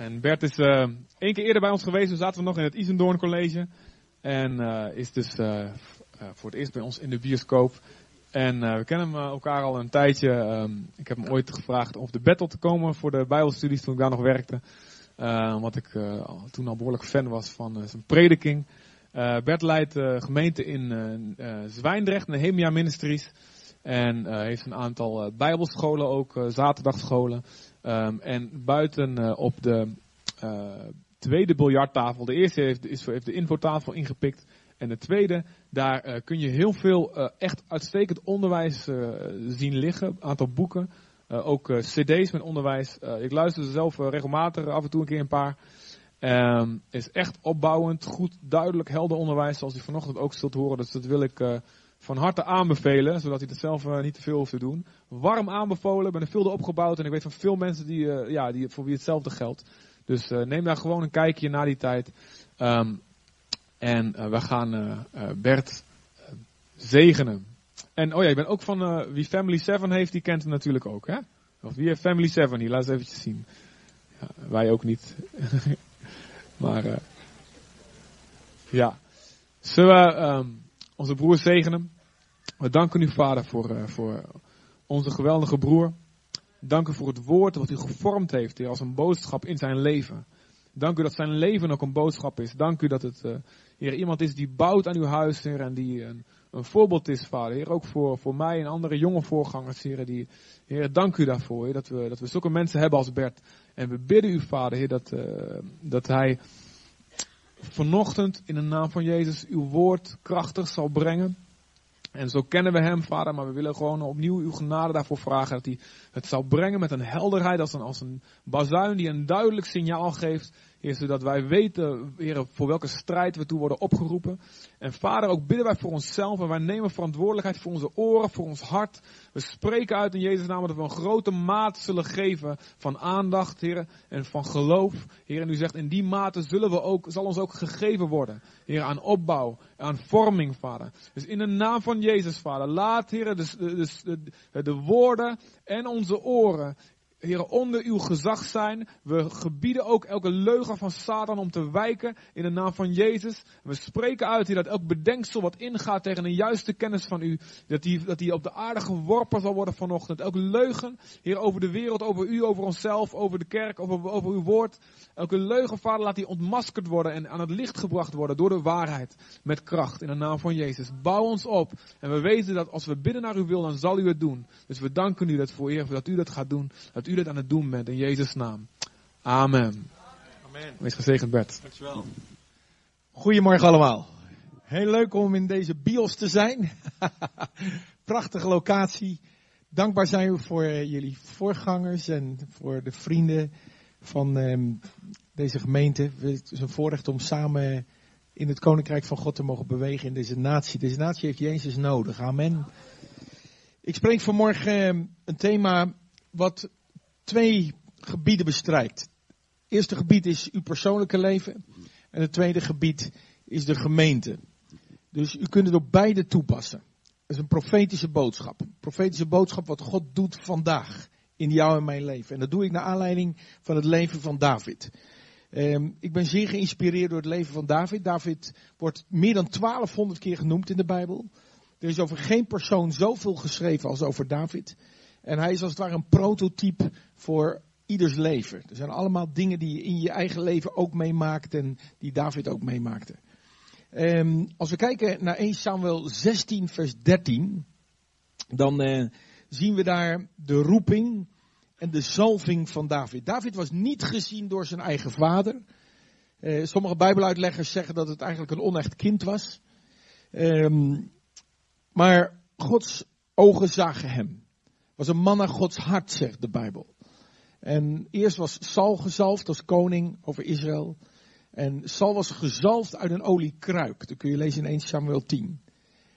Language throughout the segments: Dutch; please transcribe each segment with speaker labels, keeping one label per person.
Speaker 1: En Bert is uh, één keer eerder bij ons geweest. Toen zaten we nog in het Isendoorn College. En uh, is dus uh, voor het eerst bij ons in de bioscoop. En we kennen elkaar al een tijdje. Um, ik heb hem ooit gevraagd om de battle te komen voor de bijbelstudies toen ik daar nog werkte. omdat ik toen al behoorlijk fan was van zijn prediking. Bert leidt gemeente in Zwijndrecht, Nehemia Ministries. En heeft een aantal bijbelscholen ook, zaterdagscholen. Um, en buiten uh, op de uh, tweede biljarttafel, de eerste heeft, is, heeft de infotafel ingepikt. En de tweede, daar uh, kun je heel veel echt uitstekend onderwijs zien liggen. Een aantal boeken, ook cd's met onderwijs. ik luister ze zelf regelmatig, af en toe een keer een paar. Um, is echt opbouwend, goed, duidelijk, helder onderwijs, zoals u vanochtend ook zult horen. Dus dat wil ik van harte aanbevelen, zodat hij het zelf uh, niet te veel hoeft te doen. Warm aanbevolen, ben er veel opgebouwd en ik weet van veel mensen die, uh, ja, die, voor wie hetzelfde geldt. Dus uh, neem daar gewoon een kijkje na die tijd. Um, en we gaan Bert zegenen. En oh ja, ik ben ook van wie Family 7 heeft, die kent hem natuurlijk ook, hè? Of wie heeft Family 7 hier? Laat eens eventjes zien. Ja, wij ook niet. maar ja. Zullen we... Um, onze broer zegenen. We danken u, Vader, voor, uh, voor onze geweldige broer. Dank u voor het woord wat u gevormd heeft, heer, als een boodschap in zijn leven. Dank u dat zijn leven ook een boodschap is. Dank u dat het, uh, heer, iemand is die bouwt aan uw huis, heer, en die een, een voorbeeld is, Vader. Heer, ook voor, voor mij en andere jonge voorgangers, heer, die, heer, dank u daarvoor, heer, dat we, dat we zulke mensen hebben als Bert. En we bidden u, Vader, heer, dat, uh, dat hij vanochtend in de naam van Jezus uw woord krachtig zal brengen. En zo kennen we hem, vader, maar we willen gewoon opnieuw uw genade daarvoor vragen. Dat hij het zal brengen met een helderheid, als een, als een bazuin die een duidelijk signaal geeft Heer, zodat wij weten, Heer, voor welke strijd we toe worden opgeroepen. En Vader, ook bidden wij voor onszelf en wij nemen verantwoordelijkheid voor onze oren, voor ons hart. We spreken uit in Jezus' naam dat we een grote maat zullen geven van aandacht, Heer, en van geloof. Heer, en u zegt, in die mate zullen we ook, zal ons ook gegeven worden, Heer, aan opbouw, aan vorming, Vader. Dus in de naam van Jezus, Vader, laat, Heer, de, de, de, de woorden en onze oren, Heer, onder uw gezag zijn. We gebieden ook elke leugen van Satan om te wijken in de naam van Jezus. We spreken uit, Heer, dat elk bedenksel wat ingaat tegen een juiste kennis van u, dat die, dat die op de aarde geworpen zal worden vanochtend. Elke leugen, Heer, over de wereld, over u, over onszelf, over de kerk, over, over uw woord. Elke leugen, Vader, laat die ontmaskerd worden en aan het licht gebracht worden door de waarheid met kracht in de naam van Jezus. Bouw ons op en we weten dat als we bidden naar uw wil, dan zal u het doen. Dus we danken u dat voor, Heer, dat u dat gaat doen. Dat u dat aan het doen bent in Jezus' naam. Amen. Amen. Wees gezegend Bert.
Speaker 2: Dankjewel. Goedemorgen allemaal. Heel leuk om in deze bios te zijn. Prachtige locatie. Dankbaar zijn we voor jullie voorgangers en voor de vrienden van um, deze gemeente. Het is een voorrecht om samen in het koninkrijk van God te mogen bewegen in deze natie. Deze natie heeft Jezus nodig. Amen. Ik spreek vanmorgen ehm, een thema wat twee gebieden bestrijkt. Het eerste gebied is uw persoonlijke leven. En het tweede gebied is de gemeente. Dus u kunt het op beide toepassen. Dat is een profetische boodschap. Profetische boodschap wat God doet vandaag in jou en mijn leven. En dat doe ik naar aanleiding van het leven van David. Um, ik ben zeer geïnspireerd door het leven van David. David wordt meer dan 1200 keer genoemd in de Bijbel. Er is over geen persoon zoveel geschreven als over David. En hij is als het ware een prototype voor ieders leven. Er zijn allemaal dingen die je in je eigen leven ook meemaakt en die David ook meemaakte. Um, als we kijken naar 1 Samuel 16 vers 13, dan uh, zien we daar de roeping en de zalving van David. David was niet gezien door zijn eigen vader. Uh, sommige bijbeluitleggers zeggen dat het eigenlijk een onecht kind was. Um, maar Gods ogen zagen hem was een man naar Gods hart, zegt de Bijbel. En eerst was Saul gezalfd als koning over Israël. En Saul was gezalfd uit een oliekruik. Dat kun je lezen in 1 Samuel 10.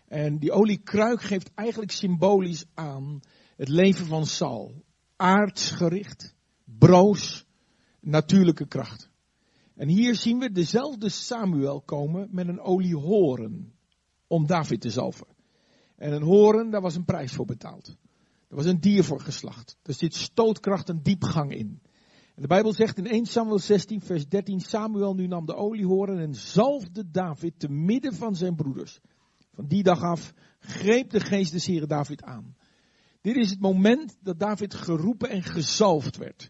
Speaker 2: En die oliekruik geeft eigenlijk symbolisch aan het leven van Saul. Aardsgericht, broos, natuurlijke kracht. En hier zien we dezelfde Samuel komen met een oliehoren om David te zalven. En een horen, daar was een prijs voor betaald. Er was een dier voor geslacht. Er zit stootkracht en diepgang in. De Bijbel zegt in 1 Samuel 16, vers 13, Samuel nu nam de oliehoren en zalfde David te midden van zijn broeders. Van die dag af greep de geest des Heren David aan. Dit is het moment dat David geroepen en gezalfd werd.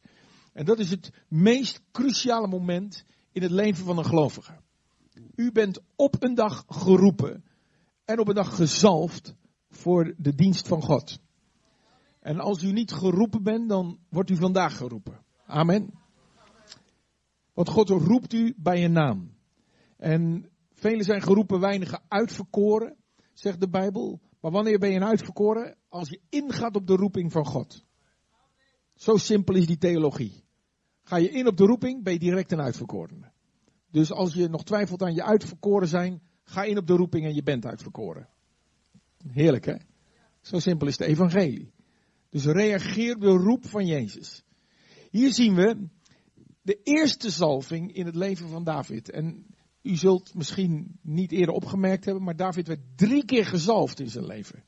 Speaker 2: En dat is het meest cruciale moment in het leven van een gelovige. U bent op een dag geroepen en op een dag gezalfd voor de dienst van God. En als u niet geroepen bent, dan wordt u vandaag geroepen. Amen. Want God roept u bij een naam. En velen zijn geroepen, weinigen uitverkoren, zegt de Bijbel. Maar wanneer ben je een uitverkoren? Als je ingaat op de roeping van God. Zo simpel is die theologie. Ga je in op de roeping, ben je direct een uitverkorene. Dus als je nog twijfelt aan je uitverkoren zijn, ga in op de roeping en je bent uitverkoren. Heerlijk hè? Zo simpel is de evangelie. Dus reageer de roep van Jezus. Hier zien we de eerste zalving in het leven van David. En u zult misschien niet eerder opgemerkt hebben, maar David werd drie keer gezalfd in zijn leven.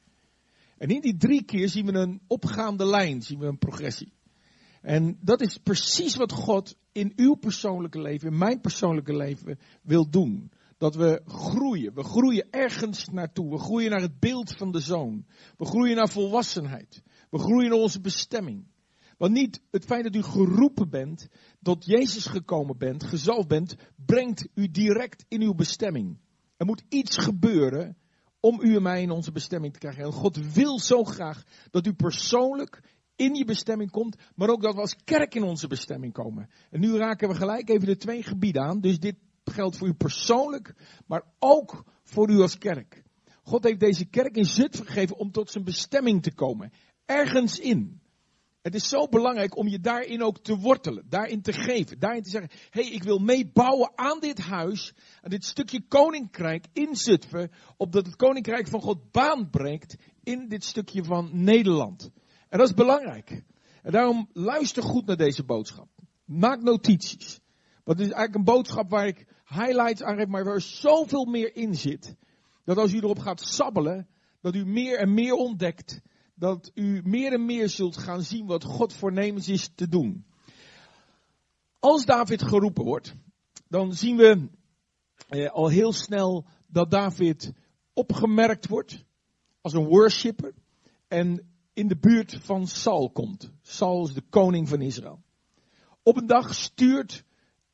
Speaker 2: En in die drie keer zien we een opgaande lijn, zien we een progressie. En dat is precies wat God in uw persoonlijke leven, in mijn persoonlijke leven wil doen. Dat we groeien. We groeien ergens naartoe. We groeien naar het beeld van de zoon. We groeien naar volwassenheid. We groeien onze bestemming. Want niet het feit dat u geroepen bent, tot Jezus gekomen bent, gezalfd bent, brengt u direct in uw bestemming. Er moet iets gebeuren om u en mij in onze bestemming te krijgen. En God wil zo graag dat u persoonlijk in je bestemming komt, maar ook dat we als kerk in onze bestemming komen. En nu raken we gelijk even de twee gebieden aan. Dus dit geldt voor u persoonlijk, maar ook voor u als kerk. God heeft deze kerk in Zutphen gegeven om tot zijn bestemming te komen. Ergens in. Het is zo belangrijk om je daarin ook te wortelen, daarin te geven, daarin te zeggen, hé, hey, ik wil meebouwen aan dit huis, aan dit stukje koninkrijk in Zutphen, opdat het koninkrijk van God baan breekt in dit stukje van Nederland. En dat is belangrijk. En daarom luister goed naar deze boodschap. Maak notities. Want het is eigenlijk een boodschap waar ik highlights aan geef, maar waar zoveel meer in zit. Dat als u erop gaat sabbelen, dat u meer en meer ontdekt dat u meer en meer zult gaan zien wat God voornemens is te doen. Als David geroepen wordt, dan zien we eh, al heel snel dat David opgemerkt wordt als een worshipper en in de buurt van Saul komt. Saul is de koning van Israël. Op een dag stuurt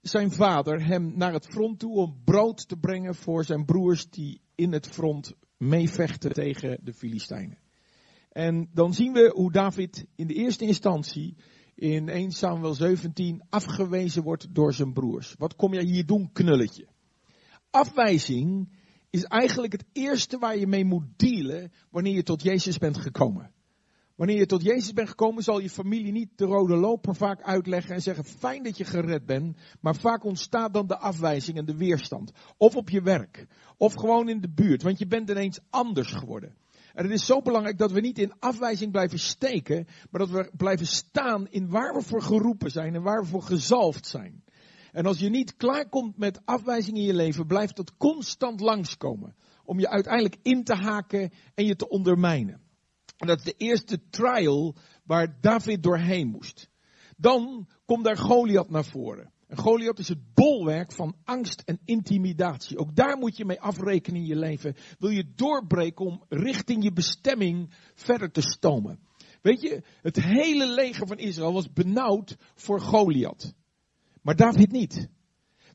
Speaker 2: zijn vader hem naar het front toe om brood te brengen voor zijn broers die in het front meevechten tegen de Filistijnen. En dan zien we hoe David in de eerste instantie in 1 Samuel 17 afgewezen wordt door zijn broers. Wat kom jij hier doen, knulletje? Afwijzing is eigenlijk het eerste waar je mee moet dealen wanneer je tot Jezus bent gekomen. Wanneer je tot Jezus bent gekomen, zal je familie niet de rode loper vaak uitleggen en zeggen: Fijn dat je gered bent. Maar vaak ontstaat dan de afwijzing en de weerstand. Of op je werk. Of gewoon in de buurt. Want je bent ineens anders geworden. En het is zo belangrijk dat we niet in afwijzing blijven steken, maar dat we blijven staan in waar we voor geroepen zijn en waar we voor gezalfd zijn. En als je niet klaarkomt met afwijzing in je leven, blijft dat constant langskomen. Om je uiteindelijk in te haken en je te ondermijnen. En dat is de eerste trial waar David doorheen moest. Dan komt daar Goliath naar voren. En Goliath is het bolwerk van angst en intimidatie. Ook daar moet je mee afrekenen in je leven. Wil je doorbreken om richting je bestemming verder te stomen. Weet je, het hele leger van Israël was benauwd voor Goliath. Maar David niet.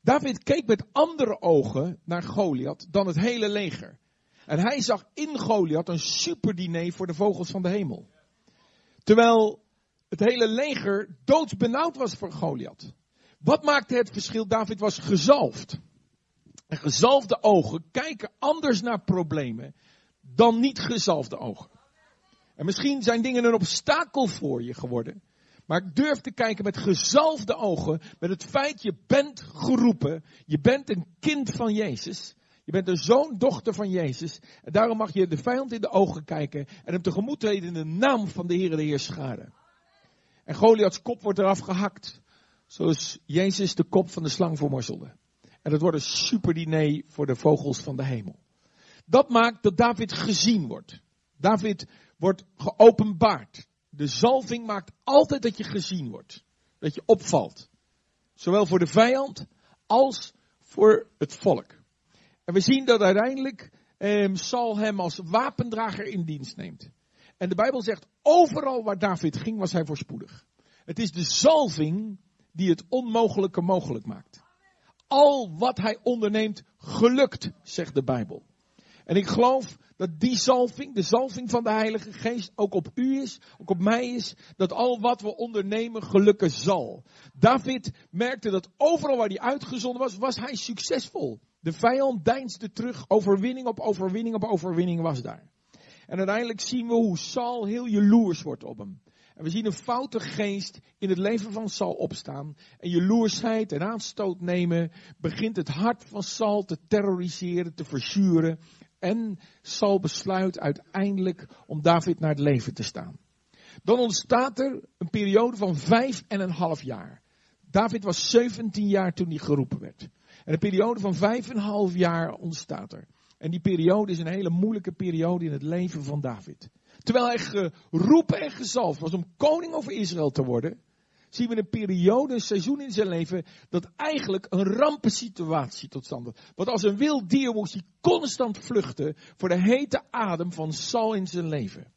Speaker 2: David keek met andere ogen naar Goliath dan het hele leger. En hij zag in Goliath een superdiner voor de vogels van de hemel. Terwijl het hele leger doodsbenauwd was voor Goliath. Wat maakte het verschil? David was gezalfd. En gezalfde ogen kijken anders naar problemen dan niet gezalfde ogen. En misschien zijn dingen een obstakel voor je geworden. Maar ik durf te kijken met gezalfde ogen, met het feit je bent geroepen, je bent een kind van Jezus. Je bent een zoon, dochter van Jezus. En daarom mag je de vijand in de ogen kijken en hem tegemoet treden in de naam van de Heer de Heerschade. En Goliaths kop wordt eraf gehakt. Zoals Jezus de kop van de slang vermorzelde. En dat wordt een superdiner voor de vogels van de hemel. Dat maakt dat David gezien wordt. David wordt geopenbaard. De zalving maakt altijd dat je gezien wordt. Dat dat je opvalt. Zowel voor de vijand als voor het volk. En we zien dat uiteindelijk eh, Saul hem als wapendrager in dienst neemt. En de Bijbel zegt, overal waar David ging was hij voorspoedig. Het is de zalving die het onmogelijke mogelijk maakt. Al wat hij onderneemt gelukt, zegt de Bijbel. En ik geloof dat die zalving, de zalving van de Heilige Geest, ook op u is, ook op mij is, dat al wat we ondernemen gelukken zal. David merkte dat overal waar hij uitgezonden was, was hij succesvol. De vijand deinsde terug, overwinning op overwinning op overwinning was daar. En uiteindelijk zien we hoe Saul heel jaloers wordt op hem. En we zien een foute geest in het leven van Saul opstaan. En jaloersheid en aanstoot nemen begint het hart van Saul te terroriseren, te verzuren. En Saul besluit uiteindelijk om David naar het leven te staan. Dan ontstaat er een periode van vijf en een half jaar. David was 17 jaar toen hij geroepen werd. En een periode van vijf en een half jaar ontstaat er. En die periode is een hele moeilijke periode in het leven van David. Terwijl hij geroepen en gezalfd was om koning over Israël te worden, zien we een periode, een seizoen in zijn leven, dat eigenlijk een rampensituatie tot stand had. Want als een wild dier moest hij constant vluchten voor de hete adem van Saul in zijn leven.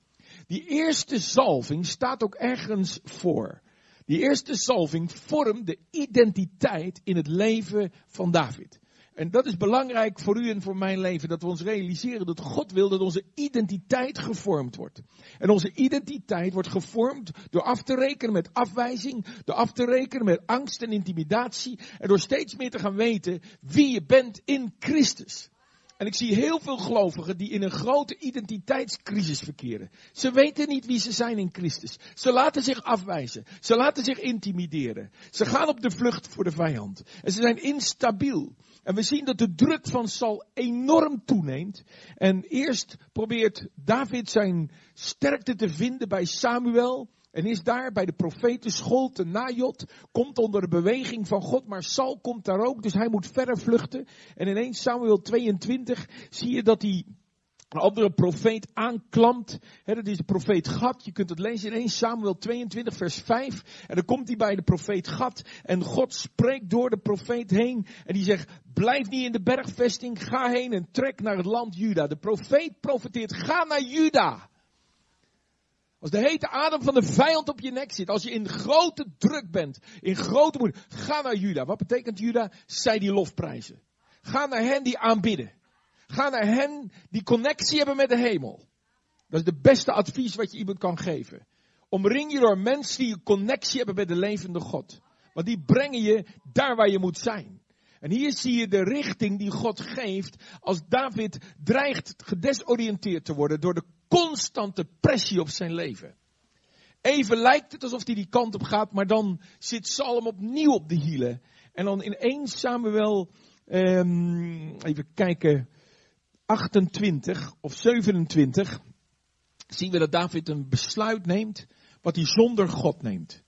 Speaker 2: Die eerste zalving staat ook ergens voor. Die eerste zalving vormt de identiteit in het leven van David. En dat is belangrijk voor u en voor mijn leven, dat we ons realiseren dat God wil dat onze identiteit gevormd wordt. En onze identiteit wordt gevormd door af te rekenen met afwijzing, door af te rekenen met angst en intimidatie, en door steeds meer te gaan weten wie je bent in Christus. En ik zie heel veel gelovigen die in een grote identiteitscrisis verkeren. Ze weten niet wie ze zijn in Christus. Ze laten zich afwijzen. Ze laten zich intimideren. Ze gaan op de vlucht voor de vijand. En ze zijn instabiel. En we zien dat de druk van Saul enorm toeneemt. En eerst probeert David zijn sterkte te vinden bij Samuel. En is daar bij de profetenschool te Najot, komt onder de beweging van God, maar Saul komt daar ook, dus hij moet verder vluchten. En in 1 Samuel 22 zie je dat hij een andere profeet aanklampt. Dat is de profeet Gad. Je kunt het lezen in 1 Samuel 22 vers 5. En dan komt hij bij de profeet Gad. En God spreekt door de profeet heen. En die zegt, blijf niet in de bergvesting. Ga heen en trek naar het land Juda. De profeet profeteert, ga naar Juda. Als de hete adem van de vijand op je nek zit, als je in grote druk bent, in grote moeite, ga naar Juda. Wat betekent Juda? Zij die lofprijzen. Ga naar hen die aanbidden. Ga naar hen die connectie hebben met de hemel. Dat is de beste advies wat je iemand kan geven. Omring je door mensen die een connectie hebben met de levende God. Want die brengen je daar waar je moet zijn. En hier zie je de richting die God geeft als David dreigt gedesoriënteerd te worden door de constante pressie op zijn leven. Even lijkt het alsof hij die kant op gaat, maar dan zit Salm opnieuw op de hielen. En dan in 1 Samuel, um, even kijken, 28 of 27, zien we dat David een besluit neemt wat hij zonder God neemt.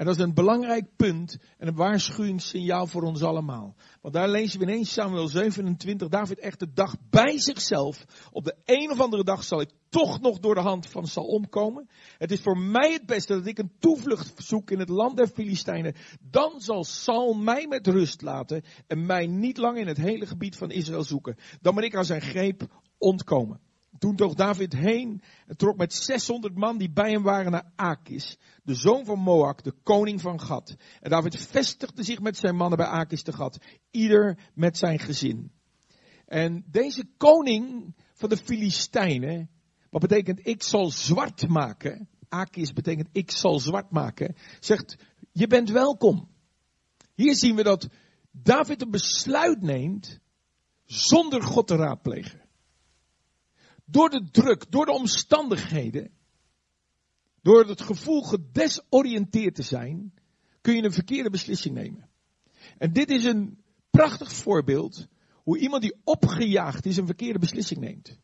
Speaker 2: En dat is een belangrijk punt en een waarschuwingssignaal voor ons allemaal. Want daar lezen we in 1 Samuel 27, David echt de dag bij zichzelf. Op de een of andere dag zal ik toch nog door de hand van Saul omkomen. Het is voor mij het beste dat ik een toevlucht zoek in het land der Filistijnen. Dan zal Saul mij met rust laten en mij niet lang in het hele gebied van Israël zoeken. Dan ben ik aan zijn greep ontkomen. Toen toog David heen en trok met 600 man die bij hem waren naar Akis, de zoon van Moak, de koning van Gad. En David vestigde zich met zijn mannen bij Akis te Gad, ieder met zijn gezin. En deze koning van de Filistijnen, wat betekent ik zal zwart maken, Akis betekent ik zal zwart maken, zegt je bent welkom. Hier zien we dat David een besluit neemt zonder God te raadplegen. Door de druk, door de omstandigheden, door het gevoel gedesoriënteerd te zijn, kun je een verkeerde beslissing nemen. En dit is een prachtig voorbeeld hoe iemand die opgejaagd is een verkeerde beslissing neemt.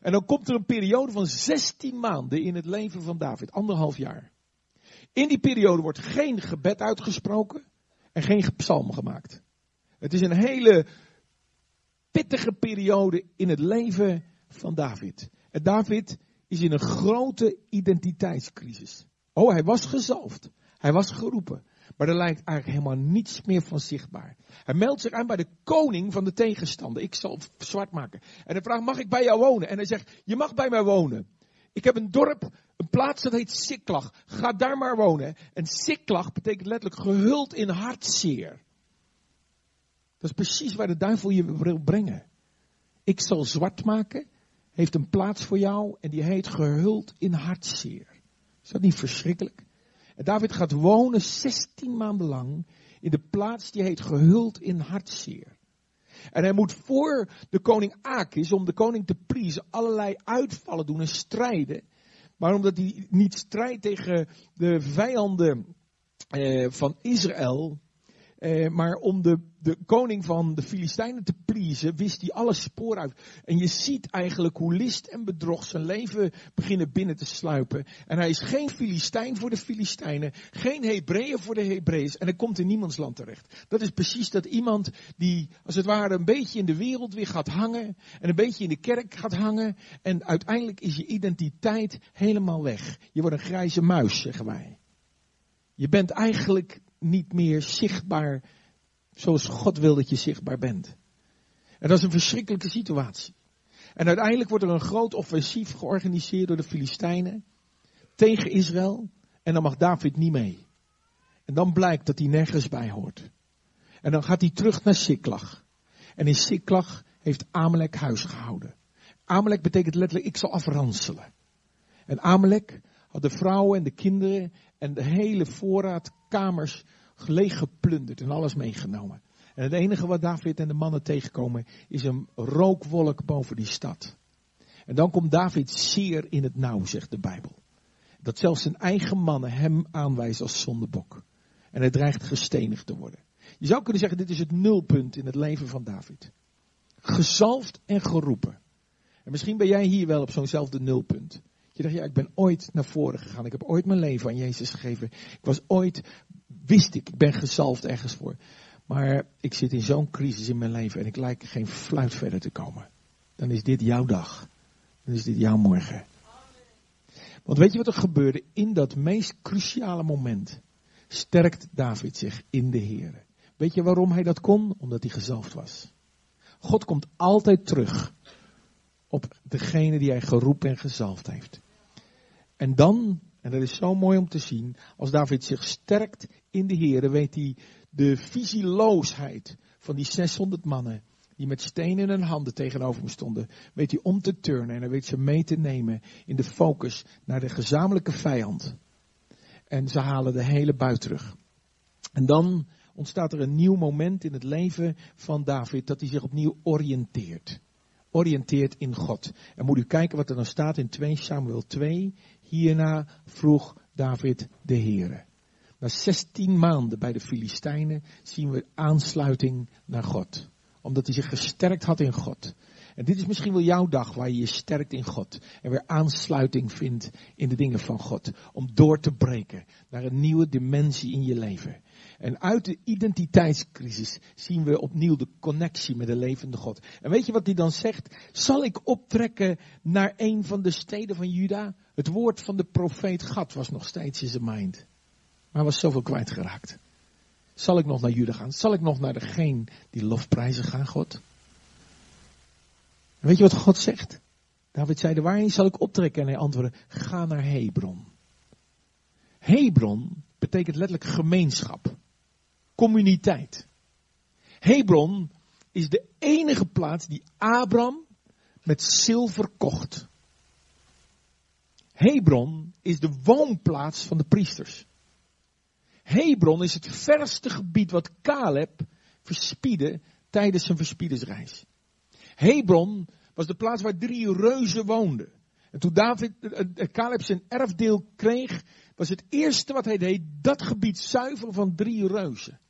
Speaker 2: En dan komt er een periode van 16 maanden in het leven van David, anderhalf jaar. In die periode wordt geen gebed uitgesproken en geen psalm gemaakt. Het is een hele pittige periode in het leven van David. En David is in een grote identiteitscrisis. Oh, hij was gezalfd. Hij was geroepen. Maar er lijkt eigenlijk helemaal niets meer van zichtbaar. Hij meldt zich aan bij de koning van de tegenstander. Ik zal zwart maken. En hij vraagt, mag ik bij jou wonen? En hij zegt, je mag bij mij wonen. Ik heb een dorp, een plaats dat heet Siklag. Ga daar maar wonen. En Siklag betekent letterlijk gehuld in hartzeer. Dat is precies waar de duivel je wil brengen. Ik zal zwart maken, heeft een plaats voor jou en die heet gehuld in hartzeer. Is dat niet verschrikkelijk? En David gaat wonen 16 maanden lang in de plaats die heet gehuld in hartzeer. En hij moet voor de koning Akis, om de koning te priezen, allerlei uitvallen doen en strijden. Maar omdat hij niet strijdt tegen de vijanden eh, van Israël, eh, maar om de, de koning van de Filistijnen te pleasen, wist hij alle spoor uit. En je ziet eigenlijk hoe list en bedrog zijn leven beginnen binnen te sluipen. En hij is geen Filistijn voor de Filistijnen, geen Hebreeën voor de Hebreeën. En hij komt in niemands land terecht. Dat is precies dat iemand die, als het ware, een beetje in de wereld weer gaat hangen. En een beetje in de kerk gaat hangen. En uiteindelijk is je identiteit helemaal weg. Je wordt een grijze muis, zeggen wij. Je bent eigenlijk niet meer zichtbaar zoals God wil dat je zichtbaar bent. En dat is een verschrikkelijke situatie. En uiteindelijk wordt er een groot offensief georganiseerd door de Filistijnen tegen Israël. En dan mag David niet mee. En dan blijkt dat hij nergens bij hoort. En dan gaat hij terug naar Siklag. En in Siklag heeft Amalek huis gehouden. Amalek betekent letterlijk ik zal afranselen. En Amalek had de vrouwen en de kinderen en de hele voorraad kamers leeg geplunderd en alles meegenomen. En het enige wat David en de mannen tegenkomen is een rookwolk boven die stad. En dan komt David zeer in het nauw, zegt de Bijbel. Dat zelfs zijn eigen mannen hem aanwijzen als zondebok. En hij dreigt gestenigd te worden. Je zou kunnen zeggen, dit is het nulpunt in het leven van David. Gezalfd en geroepen. En misschien ben jij hier wel op zo'nzelfde nulpunt. Je dacht, ja, ik ben ooit naar voren gegaan. Ik heb ooit mijn leven aan Jezus gegeven. Ik was ooit, wist ik, ik ben gezalfd ergens voor. Maar ik zit in zo'n crisis in mijn leven en ik lijk geen fluit verder te komen. Dan is dit jouw dag. Dan is dit jouw morgen. Want weet je wat er gebeurde? In dat meest cruciale moment sterkt David zich in de Heer. Weet je waarom hij dat kon? Omdat hij gezalfd was. God komt altijd terug op degene die hij geroepen en gezalfd heeft. En dan, en dat is zo mooi om te zien, als David zich sterkt in de Heer, weet hij de visieloosheid van die 600 mannen die met stenen in hun handen tegenover hem stonden, weet hij om te turnen en hij weet ze mee te nemen in de focus naar de gezamenlijke vijand. En ze halen de hele buit terug. En dan ontstaat er een nieuw moment in het leven van David dat hij zich opnieuw oriënteert. Oriënteert in God. En moet u kijken wat er dan staat in 2 Samuel 2. Hierna vroeg David de Here. Na 16 maanden bij de Filistijnen zien we aansluiting naar God. Omdat hij zich gesterkt had in God. En dit is misschien wel jouw dag waar je je sterkt in God. En weer aansluiting vindt in de dingen van God. Om door te breken naar een nieuwe dimensie in je leven. En uit de identiteitscrisis zien we opnieuw de connectie met de levende God. En weet je wat hij dan zegt? Zal ik optrekken naar een van de steden van Juda? Het woord van de profeet Gad was nog steeds in zijn mind. Maar was zoveel kwijtgeraakt. Zal ik nog naar Juda gaan? Zal ik nog naar degene die lofprijzen gaan, God? En weet je wat God zegt? David zei, waarheen zal ik optrekken? En hij antwoordde, ga naar Hebron. Hebron betekent letterlijk gemeenschap. Communiteit. Hebron is de enige plaats die Abraham met zilver kocht. Hebron is de woonplaats van de priesters. Hebron is het verste gebied wat Caleb verspiedde tijdens zijn verspiedersreis. Hebron was de plaats waar drie reuzen woonden. En toen David, eh, eh, Caleb zijn erfdeel kreeg, was het eerste wat hij deed dat gebied zuiveren van drie reuzen.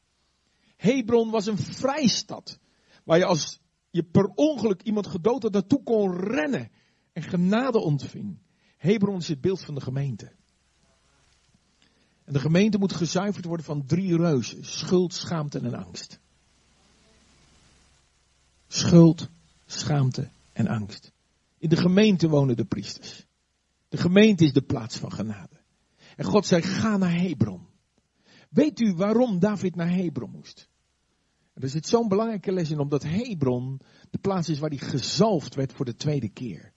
Speaker 2: Hebron was een vrijstad, waar je als je per ongeluk iemand gedood had naartoe kon rennen en genade ontving. Hebron is het beeld van de gemeente. En de gemeente moet gezuiverd worden van drie reuzen. Schuld, schaamte en angst. Schuld, schaamte en angst. In de gemeente wonen de priesters. De gemeente is de plaats van genade. En God zei, ga naar Hebron. Weet u waarom David naar Hebron moest? er zit zo'n belangrijke les in, omdat Hebron de plaats is waar hij gezalfd werd voor de tweede keer.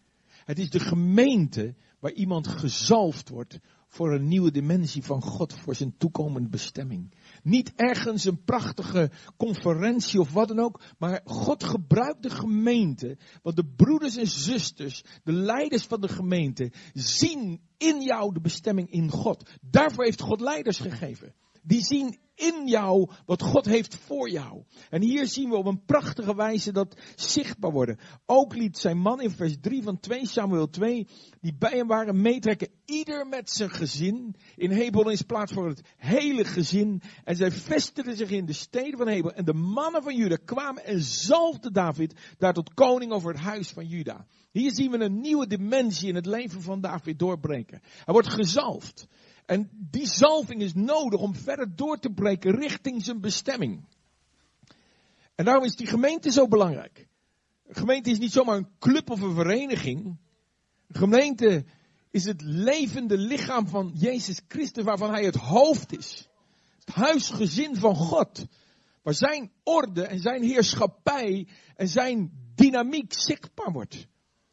Speaker 2: Het is de gemeente waar iemand gezalfd wordt voor een nieuwe dimensie van God, voor zijn toekomende bestemming. Niet ergens een prachtige conferentie of wat dan ook, maar God gebruikt de gemeente, want de broeders en zusters, de leiders van de gemeente, zien in jou de bestemming in God. Daarvoor heeft God leiders gegeven. Die zien in jou wat God heeft voor jou. En hier zien we op een prachtige wijze dat zichtbaar worden. Ook liet zijn man in vers 3 van 2 Samuel 2, die bij hem waren, meetrekken. Ieder met zijn gezin. In Hebron is plaats voor het hele gezin. En zij vestigden zich in de steden van Hebron. En de mannen van Juda kwamen en zalfden David daar tot koning over het huis van Juda. Hier zien we een nieuwe dimensie in het leven van David doorbreken. Hij wordt gezalfd. En die zalving is nodig om verder door te breken richting zijn bestemming. En daarom is die gemeente zo belangrijk. Een gemeente is niet zomaar een club of een vereniging. Een gemeente is het levende lichaam van Jezus Christus waarvan hij het hoofd is. Het huisgezin van God. Waar zijn orde en zijn heerschappij en zijn dynamiek zichtbaar wordt.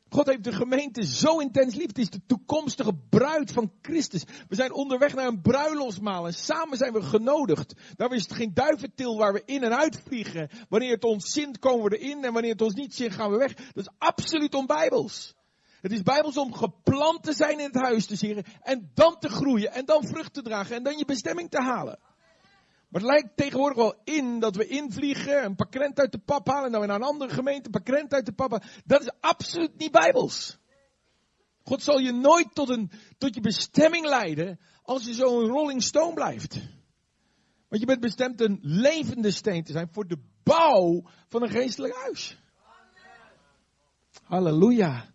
Speaker 2: God heeft de gemeente zo intens lief. Het is de toekomstige bruid van Christus. We zijn onderweg naar een bruiloftsmaal en samen zijn we genodigd. Daar is het geen duiventil waar we in en uit vliegen. Wanneer het ons zint komen we erin en wanneer het ons niet zint gaan we weg. Dat is absoluut onbijbels. Het is bijbels om geplant te zijn in het huis te zingen en dan te groeien en dan vrucht te dragen en dan je bestemming te halen. Maar het lijkt tegenwoordig wel in dat we invliegen, een paar krent uit de pap halen en dan weer naar een andere gemeente, een paar krent uit de pap. Dat is absoluut niet bijbels. God zal je nooit tot, een, tot je bestemming leiden als je zo'n rolling stone blijft. Want je bent bestemd een levende steen te zijn voor de bouw van een geestelijk huis. Halleluja.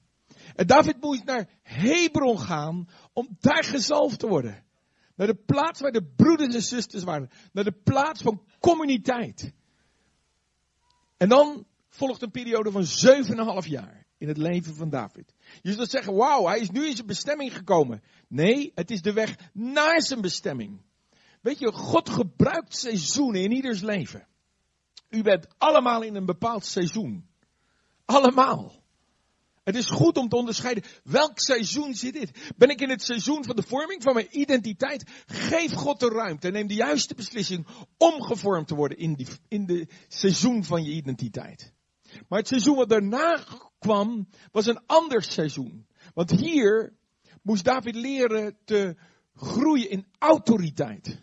Speaker 2: En David moest naar Hebron gaan om daar gezalfd te worden. Naar de plaats waar de broeders en zusters waren. Naar de plaats van communiteit. En dan volgt een periode van 7,5 jaar in het leven van David. Je zult zeggen, wauw, hij is nu in zijn bestemming gekomen. Nee, het is de weg naar zijn bestemming. Weet je, God gebruikt seizoenen in ieders leven. U bent allemaal in een bepaald seizoen. Allemaal. Het is goed om te onderscheiden welk seizoen zit dit. Ben ik in het seizoen van de vorming van mijn identiteit? Geef God de ruimte en neem de juiste beslissing om gevormd te worden in, die, in de seizoen van je identiteit. Maar het seizoen wat daarna kwam was een ander seizoen. Want hier moest David leren te groeien in autoriteit.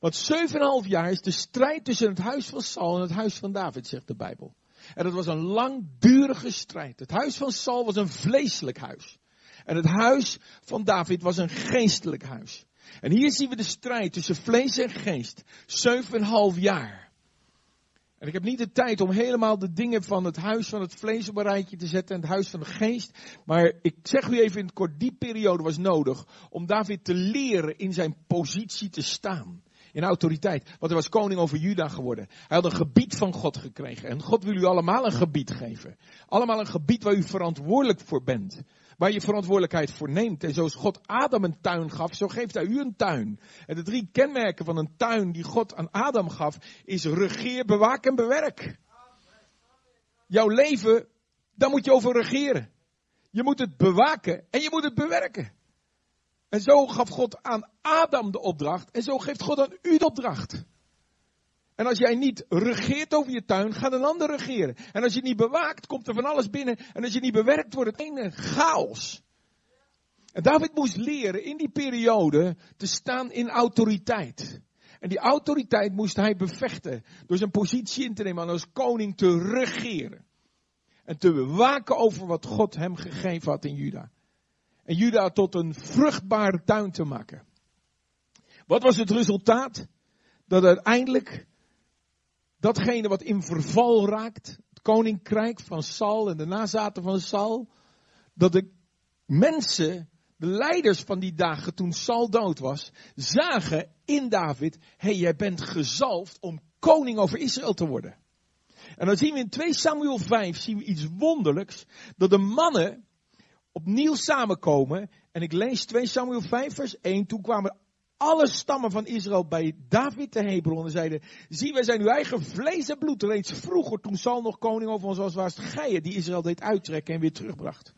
Speaker 2: Want 7,5 jaar is de strijd tussen het huis van Saul en het huis van David, zegt de Bijbel. En het was een langdurige strijd. Het huis van Saul was een vleeselijk huis. En het huis van David was een geestelijk huis. En hier zien we de strijd tussen vlees en geest. Zeven en half jaar. En ik heb niet de tijd om helemaal de dingen van het huis van het vlees op een rijtje te zetten en het huis van de geest. Maar ik zeg u even in het kort, die periode was nodig om David te leren in zijn positie te staan in autoriteit. Want hij was koning over Juda geworden. Hij had een gebied van God gekregen. En God wil u allemaal een gebied geven. Allemaal een gebied waar u verantwoordelijk voor bent. Waar je verantwoordelijkheid voor neemt. En zoals God Adam een tuin gaf, zo geeft hij u een tuin. En de drie kenmerken van een tuin die God aan Adam gaf, is regeer, bewaak en bewerk. Jouw leven, daar moet je over regeren. Je moet het bewaken en je moet het bewerken. En zo gaf God aan Adam de opdracht. En zo geeft God aan u de opdracht. En als jij niet regeert over je tuin, gaat een ander regeren. En als je niet bewaakt, komt er van alles binnen. En als je niet bewerkt, wordt het een chaos. En David moest leren in die periode te staan in autoriteit. En die autoriteit moest hij bevechten door zijn positie in te nemen en als koning te regeren. En te bewaken over wat God hem gegeven had in Juda en Juda tot een vruchtbare tuin te maken. Wat was het resultaat? Dat uiteindelijk datgene wat in verval raakt, het koninkrijk van Saul en de nazaten van Saul, dat de mensen, de leiders van die dagen toen Saul dood was, zagen in David, hé hey, jij bent gezalfd om koning over Israël te worden. En dan zien we in 2 Samuel 5 zien we iets wonderlijks, dat de mannen opnieuw samenkomen. En ik lees 2 Samuel 5 vers 1. Toen kwamen alle stammen van Israël bij David te Hebron en zeiden, zie wij zijn uw eigen vlees en bloed. Reeds vroeger, toen Saul nog koning over ons was, was het die Israël deed uittrekken en weer terugbracht.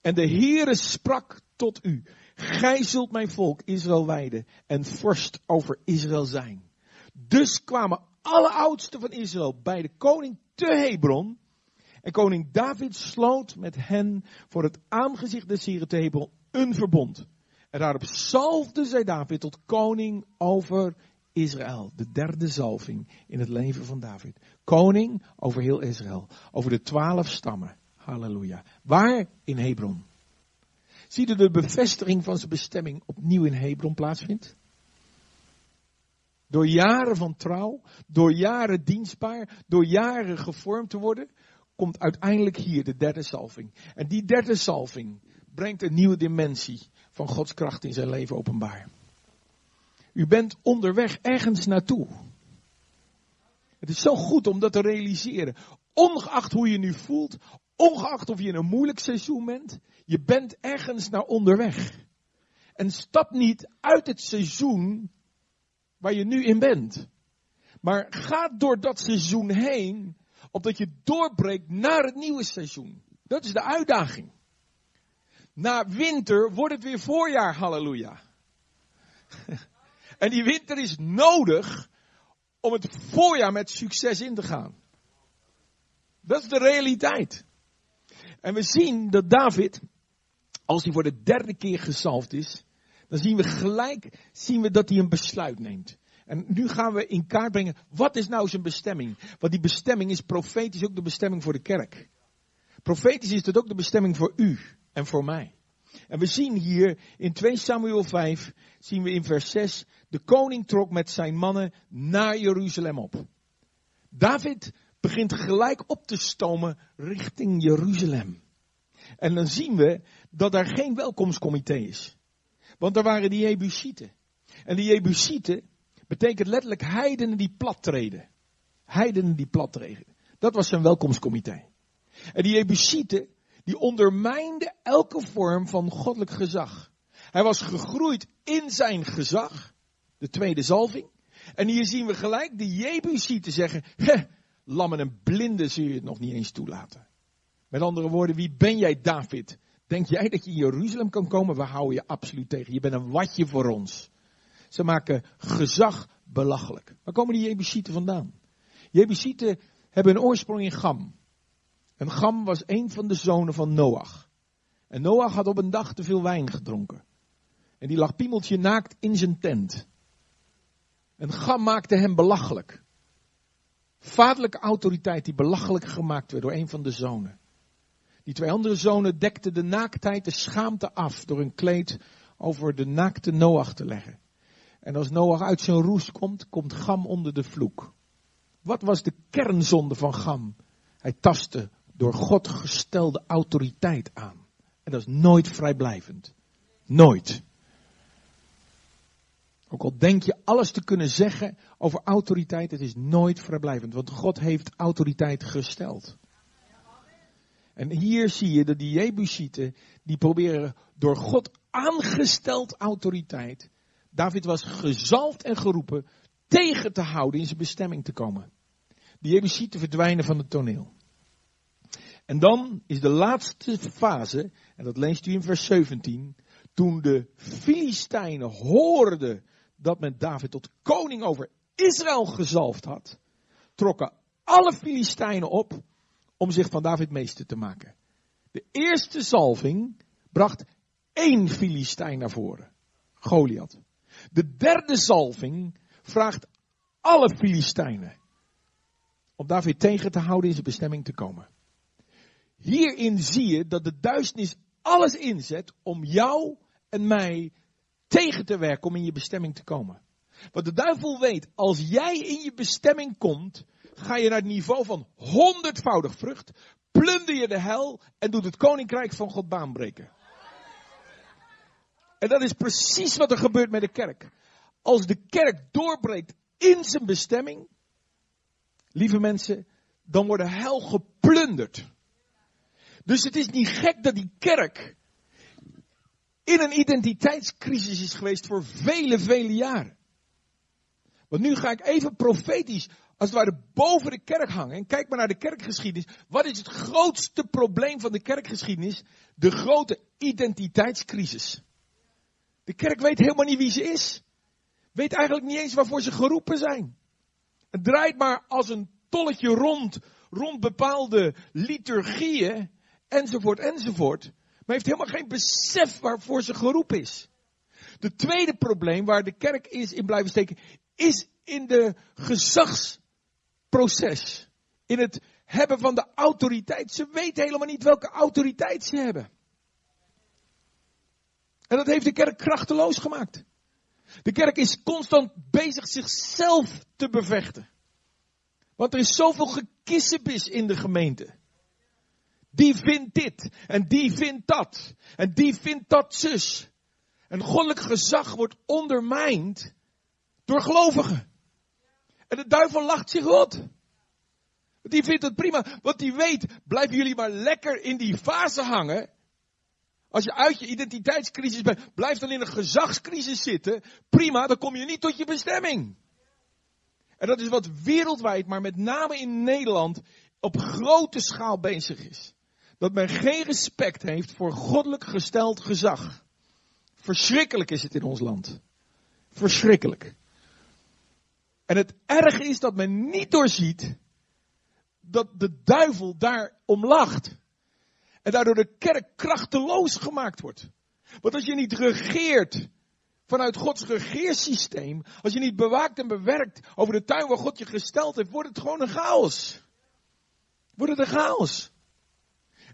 Speaker 2: En de Heere sprak tot u, gij zult mijn volk Israël wijden en vorst over Israël zijn. Dus kwamen alle oudsten van Israël bij de koning te Hebron. En koning David sloot met hen voor het aangezicht des Heren een verbond. En daarop zalfde zij David tot koning over Israël. De derde zalving in het leven van David. Koning over heel Israël. Over de twaalf stammen. Halleluja. Waar? In Hebron. Zie je de bevestiging van zijn bestemming opnieuw in Hebron plaatsvindt? Door jaren van trouw, door jaren dienstbaar, door jaren gevormd te worden, komt uiteindelijk hier de derde salving. En die derde salving brengt een nieuwe dimensie van Gods kracht in zijn leven openbaar. U bent onderweg ergens naartoe. Het is zo goed om dat te realiseren. Ongeacht hoe je nu voelt, ongeacht of je in een moeilijk seizoen bent, je bent ergens naar onderweg. En stap niet uit het seizoen waar je nu in bent. Maar ga door dat seizoen heen, opdat je doorbreekt naar het nieuwe seizoen. Dat is de uitdaging. Na winter wordt het weer voorjaar, halleluja. En die winter is nodig om het voorjaar met succes in te gaan. Dat is de realiteit. En we zien dat David, als hij voor de derde keer gezalfd is, dan zien we gelijk zien we dat hij een besluit neemt. En nu gaan we in kaart brengen, wat is nou zijn bestemming? Want die bestemming is profetisch ook de bestemming voor de kerk. Profetisch is het ook de bestemming voor u en voor mij. En we zien hier in 2 Samuel 5, zien we in vers 6, de koning trok met zijn mannen naar Jeruzalem op. David begint gelijk op te stomen richting Jeruzalem. En dan zien we dat daar geen welkomstcomité is. Want daar waren die Jebusieten. En die Jebusieten betekent letterlijk heidenen die plat treden. Heidenen die plat treden. Dat was zijn welkomstcomité. En die Jebusieten, die ondermijnden elke vorm van goddelijk gezag. Hij was gegroeid in zijn gezag, de tweede zalving. En hier zien we gelijk de Jebusieten zeggen, lammen en blinden zul je het nog niet eens toelaten. Met andere woorden, wie ben jij David? Denk jij dat je in Jeruzalem kan komen? We houden je absoluut tegen. Je bent een watje voor ons. Ze maken gezag belachelijk. Waar komen die Jebusieten vandaan? Jebusieten hebben een oorsprong in Gam. En Gam was een van de zonen van Noach. En Noach had op een dag te veel wijn gedronken. En die lag piemeltje naakt in zijn tent. En Gam maakte hem belachelijk. Vaderlijke autoriteit die belachelijk gemaakt werd door een van de zonen. Die twee andere zonen dekten de naaktheid, de schaamte af door een kleed over de naakte Noach te leggen. En als Noach uit zijn roes komt, komt Gam onder de vloek. Wat was de kernzonde van Gam? Hij tastte door God gestelde autoriteit aan. En dat is nooit vrijblijvend. Nooit. Ook al denk je alles te kunnen zeggen over autoriteit, het is nooit vrijblijvend. Want God heeft autoriteit gesteld. En hier zie je dat die Jebusieten, die proberen door God aangesteld autoriteit, David was gezalfd en geroepen tegen te houden in zijn bestemming te komen. Die Jebusieten verdwijnen van het toneel. En dan is de laatste fase, en dat leest u in vers 17, toen de Filistijnen hoorden dat men David tot koning over Israël gezalfd had, trokken alle Filistijnen op om zich van David meester te maken. De eerste zalving bracht één Filistijn naar voren, Goliath. De derde zalving vraagt alle Filistijnen om David tegen te houden in zijn bestemming te komen. Hierin zie je dat de duisternis alles inzet om jou en mij tegen te werken om in je bestemming te komen. Want de duivel weet, als jij in je bestemming komt, ga je naar het niveau van honderdvoudig vrucht, plunder je de hel en doet het koninkrijk van God baanbreken. En dat is precies wat er gebeurt met de kerk. Als de kerk doorbreekt in zijn bestemming, lieve mensen, dan wordt de hel geplunderd. Dus het is niet gek dat die kerk in een identiteitscrisis is geweest voor vele, vele jaren. Want nu ga ik even profetisch, als het ware, boven de kerk hangen. En kijk maar naar de kerkgeschiedenis. Wat is het grootste probleem van de kerkgeschiedenis? De grote identiteitscrisis. De kerk weet helemaal niet wie ze is. Weet eigenlijk niet eens waarvoor ze geroepen zijn. Het draait maar als een tolletje rond, rond bepaalde liturgieën, enzovoort, enzovoort. Maar heeft helemaal geen besef waarvoor ze geroepen is. De tweede probleem waar de kerk is in blijven steken, is in de gezagsproces. In het hebben van de autoriteit. Ze weten helemaal niet welke autoriteit ze hebben. En dat heeft de kerk krachteloos gemaakt. De kerk is constant bezig zichzelf te bevechten. Want er is zoveel gekissebis in de gemeente. Die vindt dit en die vindt dat en die vindt dat zus. En goddelijk gezag wordt ondermijnd door gelovigen. En de duivel lacht zich rot. Die vindt het prima, want die weet, blijven jullie maar lekker in die fase hangen. Als je uit je identiteitscrisis bent, blijf dan in een gezagscrisis zitten. Prima, dan kom je niet tot je bestemming. En dat is wat wereldwijd, maar met name in Nederland, op grote schaal bezig is. Dat men geen respect heeft voor goddelijk gesteld gezag. Verschrikkelijk is het in ons land. Verschrikkelijk. En het erge is dat men niet doorziet dat de duivel daar om lacht. En daardoor de kerk krachteloos gemaakt wordt. Want als je niet regeert vanuit Gods regeersysteem, als je niet bewaakt en bewerkt over de tuin waar God je gesteld heeft, wordt het gewoon een chaos. Wordt het een chaos.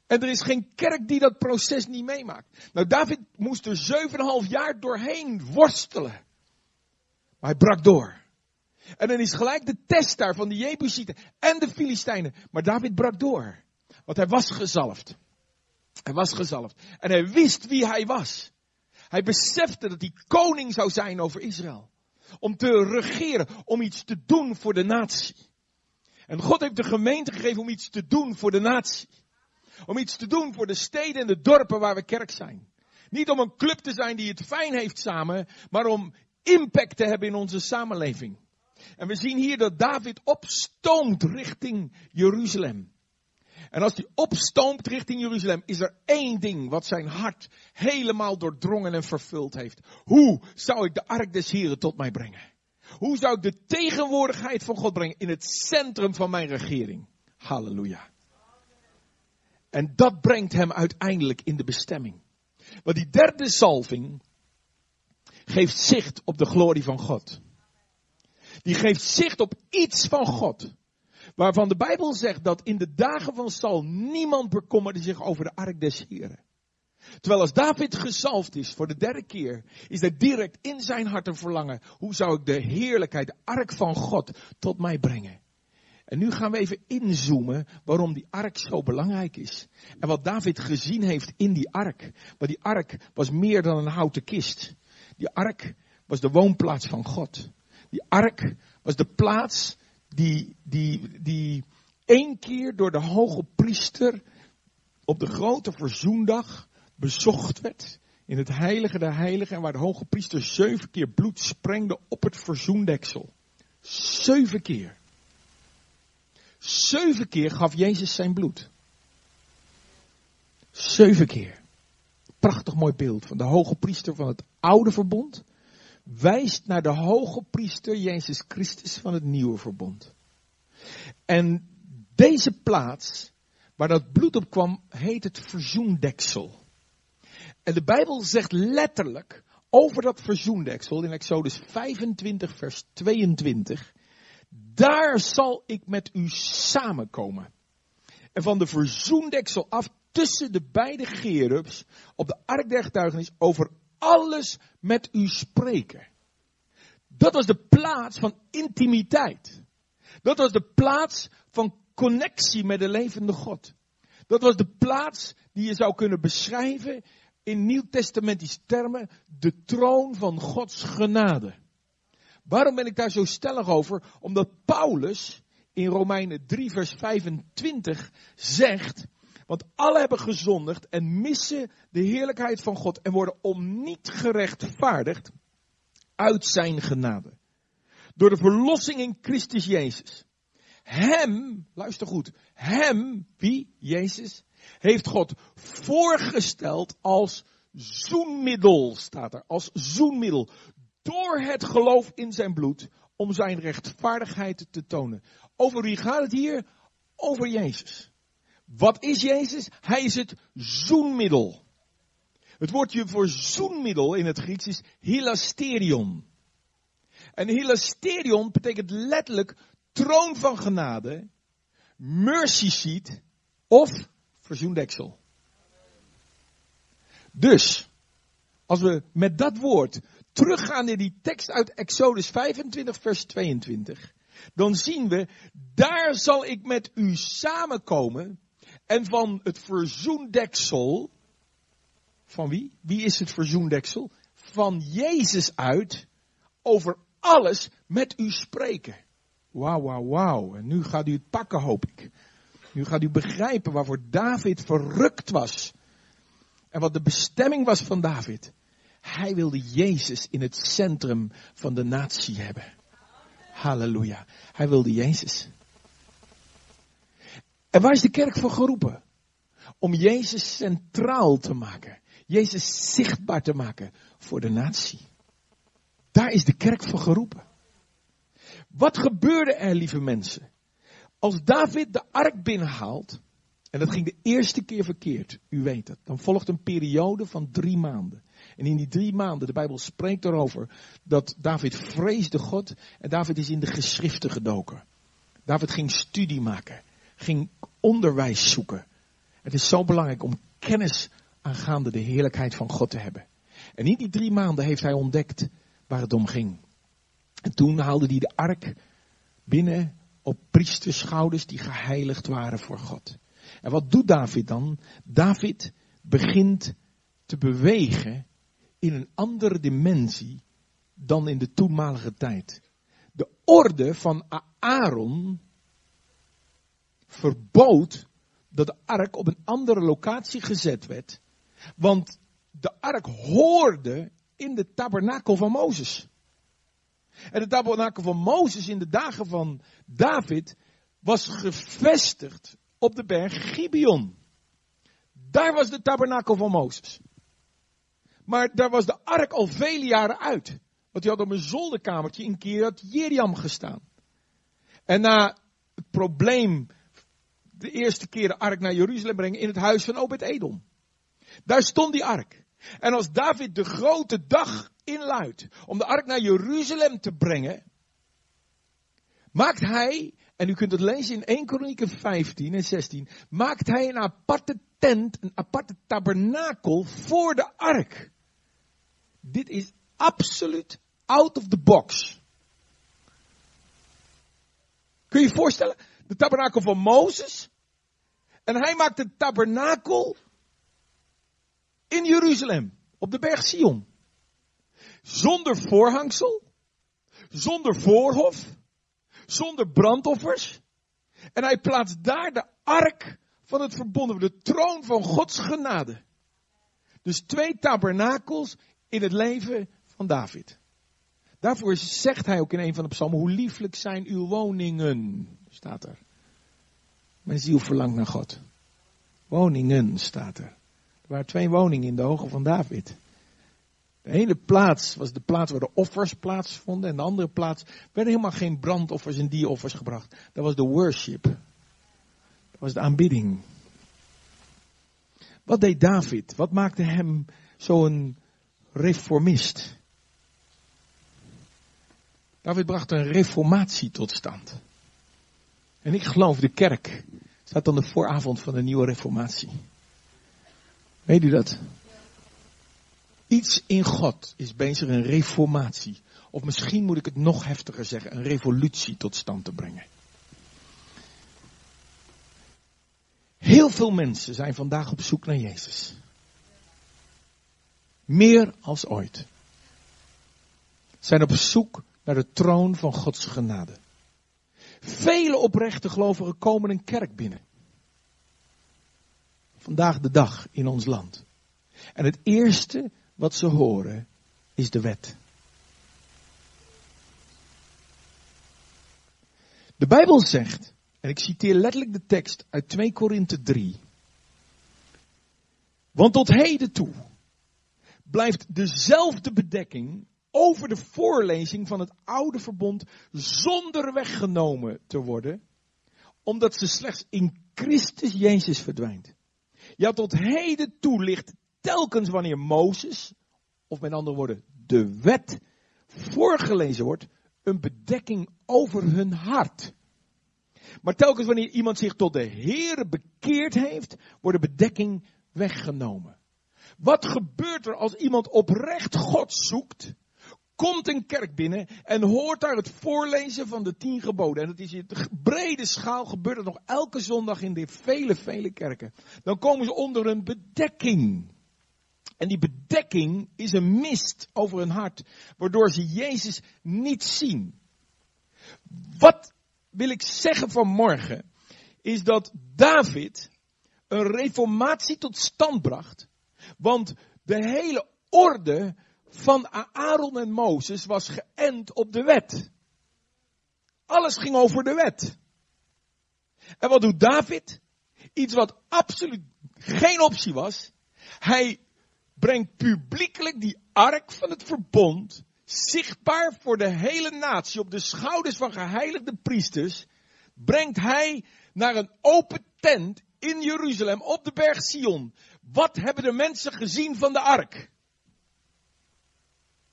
Speaker 2: En er is geen kerk die dat proces niet meemaakt. Nou, David moest er 7,5 jaar doorheen worstelen. Maar hij brak door. En dan is gelijk de test daar van de Jebusieten en de Filistijnen. Maar David brak door. Want hij was gezalfd. Hij was gezalfd. En hij wist wie hij was. Hij besefte dat hij koning zou zijn over Israël. Om te regeren, om iets te doen voor de natie. En God heeft de gemeente gegeven om iets te doen voor de natie. Om iets te doen voor de steden en de dorpen waar we kerk zijn. Niet om een club te zijn die het fijn heeft samen, maar om impact te hebben in onze samenleving. En we zien hier dat David opstoomt richting Jeruzalem. En als hij opstoomt richting Jeruzalem, is er één ding wat zijn hart helemaal doordrongen en vervuld heeft. Hoe zou ik de ark des Heren tot mij brengen? Hoe zou ik de tegenwoordigheid van God brengen in het centrum van mijn regering? Halleluja. En dat brengt hem uiteindelijk in de bestemming. Want die derde salving geeft zicht op de glorie van God. Die geeft zicht op iets van God. Waarvan de Bijbel zegt dat in de dagen van Saul niemand bekommerde zich over de ark des Heren. Terwijl als David gezalfd is voor de derde keer, is er direct in zijn hart een verlangen. Hoe zou ik de heerlijkheid, de ark van God, tot mij brengen? En nu gaan we even inzoomen waarom die ark zo belangrijk is. En wat David gezien heeft in die ark. Want die ark was meer dan een houten kist. Die ark was de woonplaats van God. Die ark was de plaats die, die, die één keer door de hoge priester op de grote verzoendag bezocht werd. In het heilige der heiligen en waar de hoge priester zeven keer bloed sprengde op het verzoendeksel. Zeven keer. Zeven keer gaf Jezus zijn bloed. Zeven keer. Prachtig mooi beeld van de hoge priester van het oude verbond. Wijst naar de hoge priester Jezus Christus van het nieuwe verbond. En deze plaats, waar dat bloed op kwam, heet het verzoendeksel. En de Bijbel zegt letterlijk over dat verzoendeksel in Exodus 25 vers 22. Daar zal ik met u samenkomen. En van de verzoendeksel af tussen de beide gerubs op de ark der getuigenis over alles met u spreken. Dat was de plaats van intimiteit. Dat was de plaats van connectie met de levende God. Dat was de plaats die je zou kunnen beschrijven in nieuwtestamentische termen, de troon van Gods genade. Waarom ben ik daar zo stellig over? Omdat Paulus in Romeinen 3 vers 25 zegt, Want alle hebben gezondigd en missen de heerlijkheid van God en worden om niet gerechtvaardigd uit zijn genade. Door de verlossing in Christus Jezus. Hem, luister goed, hem, wie? Jezus, heeft God voorgesteld als zoenmiddel, staat er, als zoenmiddel. Door het geloof in zijn bloed, om zijn rechtvaardigheid te tonen. Over wie gaat het hier? Over Jezus. Wat is Jezus? Hij is het zoenmiddel. Het woordje voor zoenmiddel in het Grieks is hilasterion. En hilasterion betekent letterlijk troon van genade, mercy seat of verzoendeksel. Dus, als we met dat woord teruggaan naar die tekst uit Exodus 25, vers 22, dan zien we, daar zal ik met u samenkomen en van het verzoendeksel, van wie? Wie is het verzoendeksel? Van Jezus uit, over alles met u spreken. Wauw, wauw, wauw. En nu gaat u het pakken, hoop ik. Nu gaat u begrijpen waarvoor David verrukt was. En wat de bestemming was van David. Hij wilde Jezus in het centrum van de natie hebben. Halleluja. Hij wilde Jezus. En waar is de kerk voor geroepen? Om Jezus centraal te maken. Jezus zichtbaar te maken voor de natie. Daar is de kerk voor geroepen. Wat gebeurde er, lieve mensen? Als David de ark binnenhaalt, en dat ging de eerste keer verkeerd, u weet het, dan volgt een periode van drie maanden. En in die drie maanden, de Bijbel spreekt erover, dat David vreesde God en David is in de geschriften gedoken. David ging studie maken, ging onderwijs zoeken. Het is zo belangrijk om kennis aangaande de heerlijkheid van God te hebben. En in die drie maanden heeft hij ontdekt waar het om ging. En toen haalde hij de ark binnen op priesterschouders die geheiligd waren voor God. En wat doet David dan? David begint te bewegen in een andere dimensie dan in de toenmalige tijd. De orde van Aaron verbood dat de ark op een andere locatie gezet werd. Want de ark hoorde in de tabernakel van Mozes. En de tabernakel van Mozes in de dagen van David was gevestigd op de berg Gibeon. Daar was de tabernakel van Mozes. Maar daar was de ark al vele jaren uit. Want die had op een zolderkamertje in Kirat Jeriam gestaan. En na het probleem de eerste keer de ark naar Jeruzalem brengen in het huis van Obed-Edom. Daar stond die ark. En als David de grote dag inluidt om de ark naar Jeruzalem te brengen, maakt hij, en u kunt het lezen in 1 Kronieken 15 en 16, maakt hij een aparte tent, een aparte tabernakel voor de ark. Dit is absoluut out of the box. Kun je je voorstellen? De tabernakel van Mozes. En hij maakt een tabernakel in Jeruzalem, op de berg Sion. Zonder voorhangsel, zonder voorhof, zonder brandoffers. En hij plaatst daar de ark van het verbonden, de troon van Gods genade. Dus twee tabernakels in het leven van David. Daarvoor zegt hij ook in een van de psalmen, hoe lieflijk zijn uw woningen, staat er. Mijn ziel verlangt naar God. Woningen staat er. Waren twee woningen in de ogen van David. De ene plaats was de plaats waar de offers plaatsvonden. En de andere plaats werden helemaal geen brandoffers en dieroffers gebracht. Dat was de worship. Dat was de aanbidding. Wat deed David? Wat maakte hem zo'n reformist? David bracht een reformatie tot stand. En ik geloof de kerk staat aan de vooravond van de nieuwe reformatie. Weet u dat? Iets in God is bezig een reformatie. Of misschien moet ik het nog heftiger zeggen, een revolutie tot stand te brengen. Heel veel mensen zijn vandaag op zoek naar Jezus. Meer als ooit. Zijn op zoek naar de troon van Gods genade. Vele oprechte gelovigen komen een kerk binnen. Vandaag de dag in ons land. En het eerste wat ze horen is de wet. De Bijbel zegt, en ik citeer letterlijk de tekst uit 2 Korinthe 3. Want tot heden toe blijft dezelfde bedekking over de voorlezing van het oude verbond zonder weggenomen te worden, omdat ze slechts in Christus Jezus verdwijnt. Ja, tot heden toe ligt telkens wanneer Mozes, of met andere woorden de wet, voorgelezen wordt, een bedekking over hun hart. Maar telkens wanneer iemand zich tot de Heere bekeerd heeft, wordt de bedekking weggenomen. Wat gebeurt er als iemand oprecht God zoekt, komt een kerk binnen en hoort daar het voorlezen van de tien geboden. En dat is in brede schaal, gebeurt het nog elke zondag in de vele, vele kerken. Dan komen ze onder een bedekking. En die bedekking is een mist over hun hart, waardoor ze Jezus niet zien. Wat wil ik zeggen vanmorgen, is dat David een reformatie tot stand bracht. Want de hele orde van Aaron en Mozes was geënt op de wet. Alles ging over de wet. En wat doet David? Iets wat absoluut geen optie was. Hij brengt publiekelijk die ark van het verbond zichtbaar voor de hele natie op de schouders van geheiligde priesters, brengt hij naar een open tent in Jeruzalem op de berg Sion. Wat hebben de mensen gezien van de ark?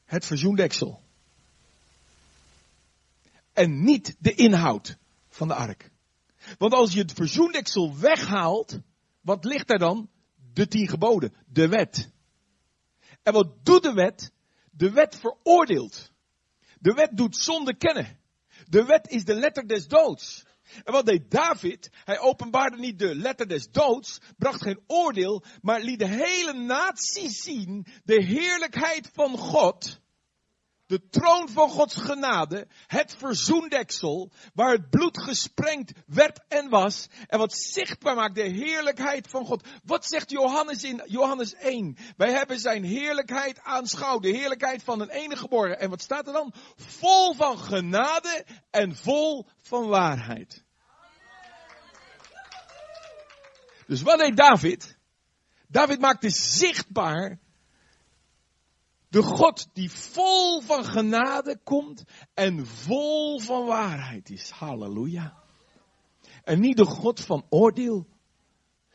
Speaker 2: Het verzoendeksel. En niet de inhoud van de ark. Want als je het verzoendeksel weghaalt, wat ligt er dan? De tien geboden, de wet. En wat doet de wet? De wet veroordeelt. De wet doet zonde kennen. De wet is de letter des doods. En wat deed David? Hij openbaarde niet de letter des doods, bracht geen oordeel, maar liet de hele natie zien de heerlijkheid van God de troon van Gods genade, het verzoendeksel, waar het bloed gesprengd werd en was, en wat zichtbaar maakt de heerlijkheid van God. Wat zegt Johannes in Johannes 1? Wij hebben zijn heerlijkheid aanschouwd, de heerlijkheid van een enige geboren. En wat staat er dan? Vol van genade en vol van waarheid. Dus wat deed David? David maakte zichtbaar de God die vol van genade komt en vol van waarheid is. Halleluja. En niet de God van oordeel.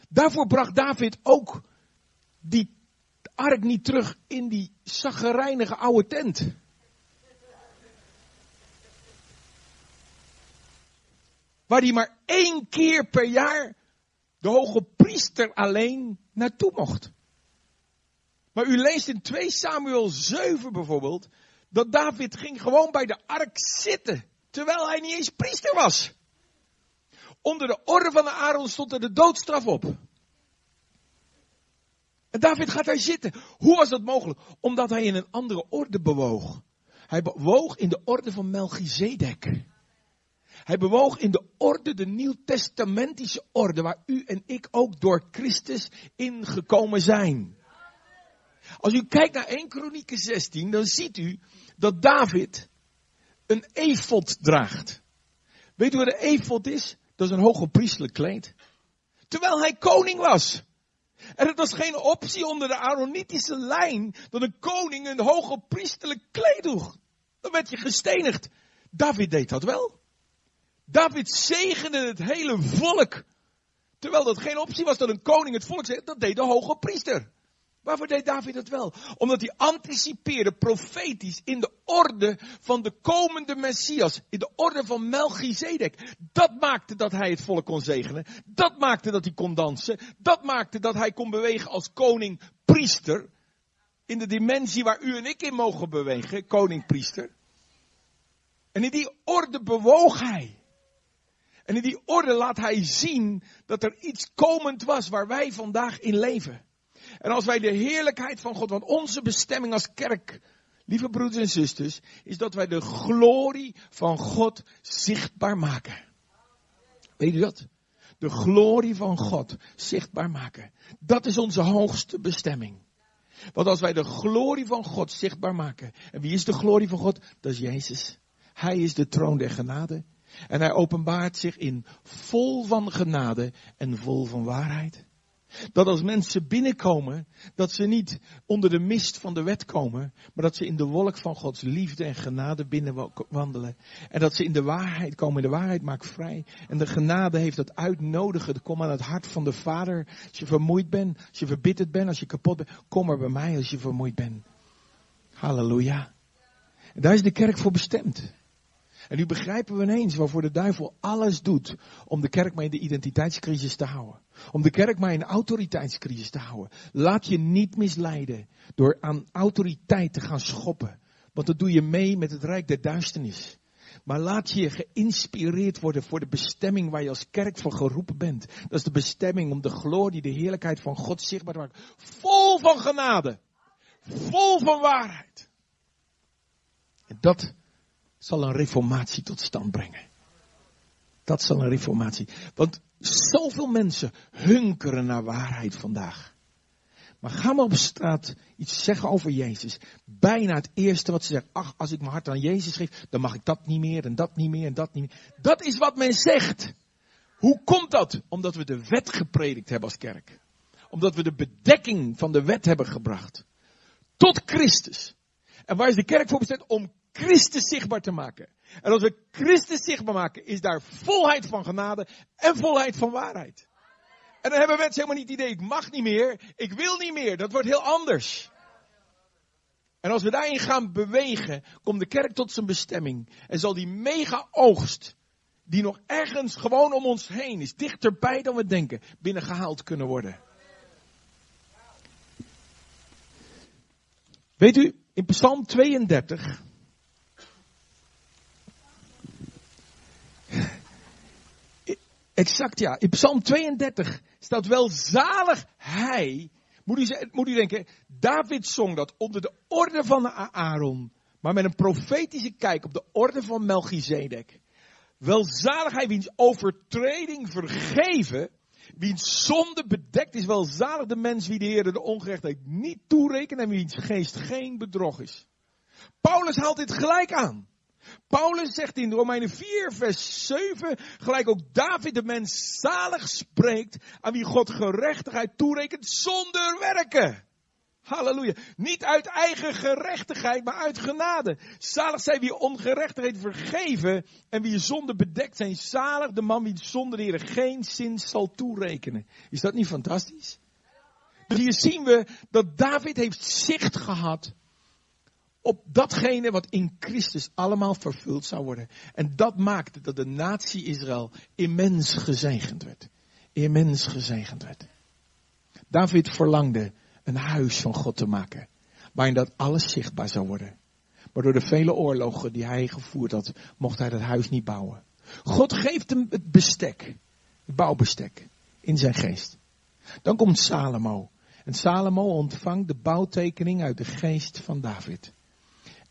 Speaker 2: Daarvoor bracht David ook die ark niet terug in die zaggerijnige oude tent. Waar hij maar één keer per jaar de hoge priester alleen naartoe mocht. Maar u leest in 2 Samuel 7 bijvoorbeeld, dat David ging gewoon bij de ark zitten, terwijl hij niet eens priester was. Onder de orde van de Aaron stond er de doodstraf op. En David gaat daar zitten. Hoe was dat mogelijk? Omdat hij in een andere orde bewoog. Hij bewoog in de orde van Melchizedek. Hij bewoog in de orde, de nieuwtestamentische orde, waar u en ik ook door Christus ingekomen zijn. Als u kijkt naar 1 Kronieken 16, dan ziet u dat David een efot draagt. Weet u wat een efot is? Dat is een hoge priestelijk kleed. Terwijl hij koning was. En het was geen optie onder de Aaronitische lijn dat een koning een hoge priestelijk kleed droeg. Dan werd je gestenigd. David deed dat wel. David zegende het hele volk. Terwijl dat geen optie was dat een koning het volk zei, dat deed de hoge priester. Waarvoor deed David dat wel? Omdat hij anticipeerde profetisch in de orde van de komende Messias. In de orde van Melchizedek. Dat maakte dat hij het volk kon zegenen. Dat maakte dat hij kon dansen. Dat maakte dat hij kon bewegen als koning priester. In de dimensie waar u en ik in mogen bewegen. Koning priester. En in die orde bewoog hij. En in die orde laat hij zien dat er iets komend was waar wij vandaag in leven. En als wij de heerlijkheid van God, want onze bestemming als kerk, lieve broeders en zusters, is dat wij de glorie van God zichtbaar maken. Weet u dat? de glorie van God zichtbaar maken. Dat is onze hoogste bestemming. Want als wij de glorie van God zichtbaar maken. En wie is de glorie van God? Dat is Jezus. Hij is de troon der genade. En hij openbaart zich in vol van genade en vol van waarheid. Dat als mensen binnenkomen, dat ze niet onder de mist van de wet komen, maar dat ze in de wolk van Gods liefde en genade binnenwandelen. En dat ze in de waarheid komen. De waarheid maakt vrij. En de genade heeft dat uitnodigen. Kom aan het hart van de Vader. Als je vermoeid bent, als je verbitterd bent, als je kapot bent, kom maar bij mij als je vermoeid bent. Halleluja. En daar is de kerk voor bestemd. En nu begrijpen we ineens waarvoor de duivel alles doet om de kerk maar in de identiteitscrisis te houden. Om de kerk maar in autoriteitscrisis te houden. Laat je niet misleiden door aan autoriteit te gaan schoppen. Want dat doe je mee met het rijk der duisternis. Maar laat je geïnspireerd worden voor de bestemming waar je als kerk voor geroepen bent. Dat is de bestemming om de glorie, de heerlijkheid van God zichtbaar te maken. Vol van genade. Vol van waarheid. En dat zal een reformatie tot stand brengen. Dat zal een reformatie. Want zoveel mensen hunkeren naar waarheid vandaag. Maar ga maar op straat iets zeggen over Jezus. Bijna het eerste wat ze zeggen. Ach, als ik mijn hart aan Jezus geef, dan mag ik dat niet meer en dat niet meer en dat niet meer. Dat is wat men zegt. Hoe komt dat? Omdat we de wet gepredikt hebben als kerk. Omdat we de bedekking van de wet hebben gebracht. Tot Christus. En waar is de kerk voor bestemd? Om Christus zichtbaar te maken. En als we Christus zichtbaar maken, is daar volheid van genade en volheid van waarheid. En dan hebben mensen helemaal niet het idee, ik mag niet meer, ik wil niet meer, dat wordt heel anders. En als we daarin gaan bewegen, komt de kerk tot zijn bestemming. En zal die mega oogst, die nog ergens gewoon om ons heen is, dichterbij dan we denken, binnengehaald kunnen worden. Weet u, in Psalm 32, Exact ja. In Psalm 32 staat wel zalig hij. Moet u, moet u denken, David zong dat onder de orde van Aaron. Maar met een profetische kijk op de orde van Melchizedek. Welzalig hij wiens overtreding vergeven. Wiens zonde bedekt is. Welzalig de mens wie de Heer de ongerechtheid niet toerekent. En wiens geest geen bedrog is. Paulus haalt dit gelijk aan. Paulus zegt in Romeinen 4, vers 7, gelijk ook David de mens zalig spreekt, aan wie God gerechtigheid toerekent zonder werken. Halleluja. Niet uit eigen gerechtigheid, maar uit genade. Zalig zijn wie ongerechtigheid vergeven en wie zonde bedekt zijn. Zalig de man wie zonder de geen zin zal toerekenen. Is dat niet fantastisch? Dus hier zien we dat David heeft zicht gehad op datgene wat in Christus allemaal vervuld zou worden. En dat maakte dat de natie Israël immens gezegend werd. Immens gezegend werd. David verlangde een huis van God te maken, waarin dat alles zichtbaar zou worden. Maar door de vele oorlogen die hij gevoerd had, mocht hij dat huis niet bouwen. God geeft hem het bestek, het bouwbestek, in zijn geest. Dan komt Salomo. En Salomo ontvangt de bouwtekening uit de geest van David.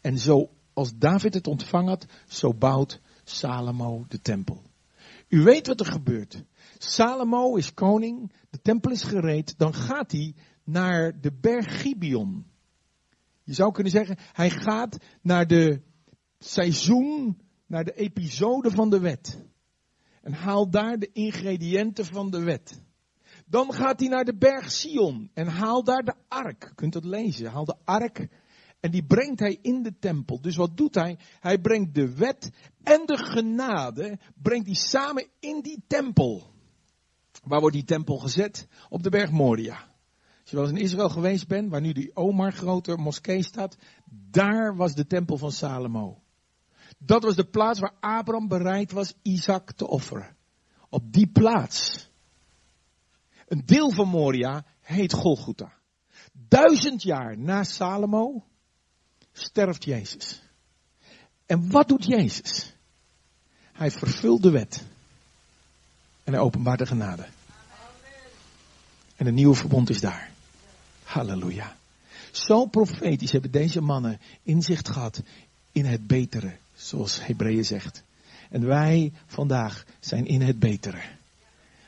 Speaker 2: En zo als David het ontvangen had, zo bouwt Salomo de tempel. U weet wat er gebeurt. Salomo is koning, de tempel is gereed, dan gaat hij naar de berg Gibeon. Je zou kunnen zeggen, hij gaat naar de seizoen, naar de episode van de wet. En haalt daar de ingrediënten van de wet. Dan gaat hij naar de berg Sion en haalt daar de ark. U kunt dat lezen. Haal de ark en die brengt hij in de tempel. Dus wat doet hij? Hij brengt de wet en de genade, brengt hij samen in die tempel. Waar wordt die tempel gezet? Op de berg Moria. Als je wel eens in Israël geweest bent, waar nu die Omar grote moskee staat, daar was de tempel van Salomo. Dat was de plaats waar Abraham bereid was Isaac te offeren. Op die plaats. Een deel van Moria heet Golgotha. Duizend jaar na Salomo sterft Jezus. En wat doet Jezus? Hij vervult de wet. En hij openbaart de genade. En een nieuwe verbond is daar. Halleluja. Zo profetisch hebben deze mannen inzicht gehad in het betere, zoals Hebreeën zegt. En wij vandaag zijn in het betere.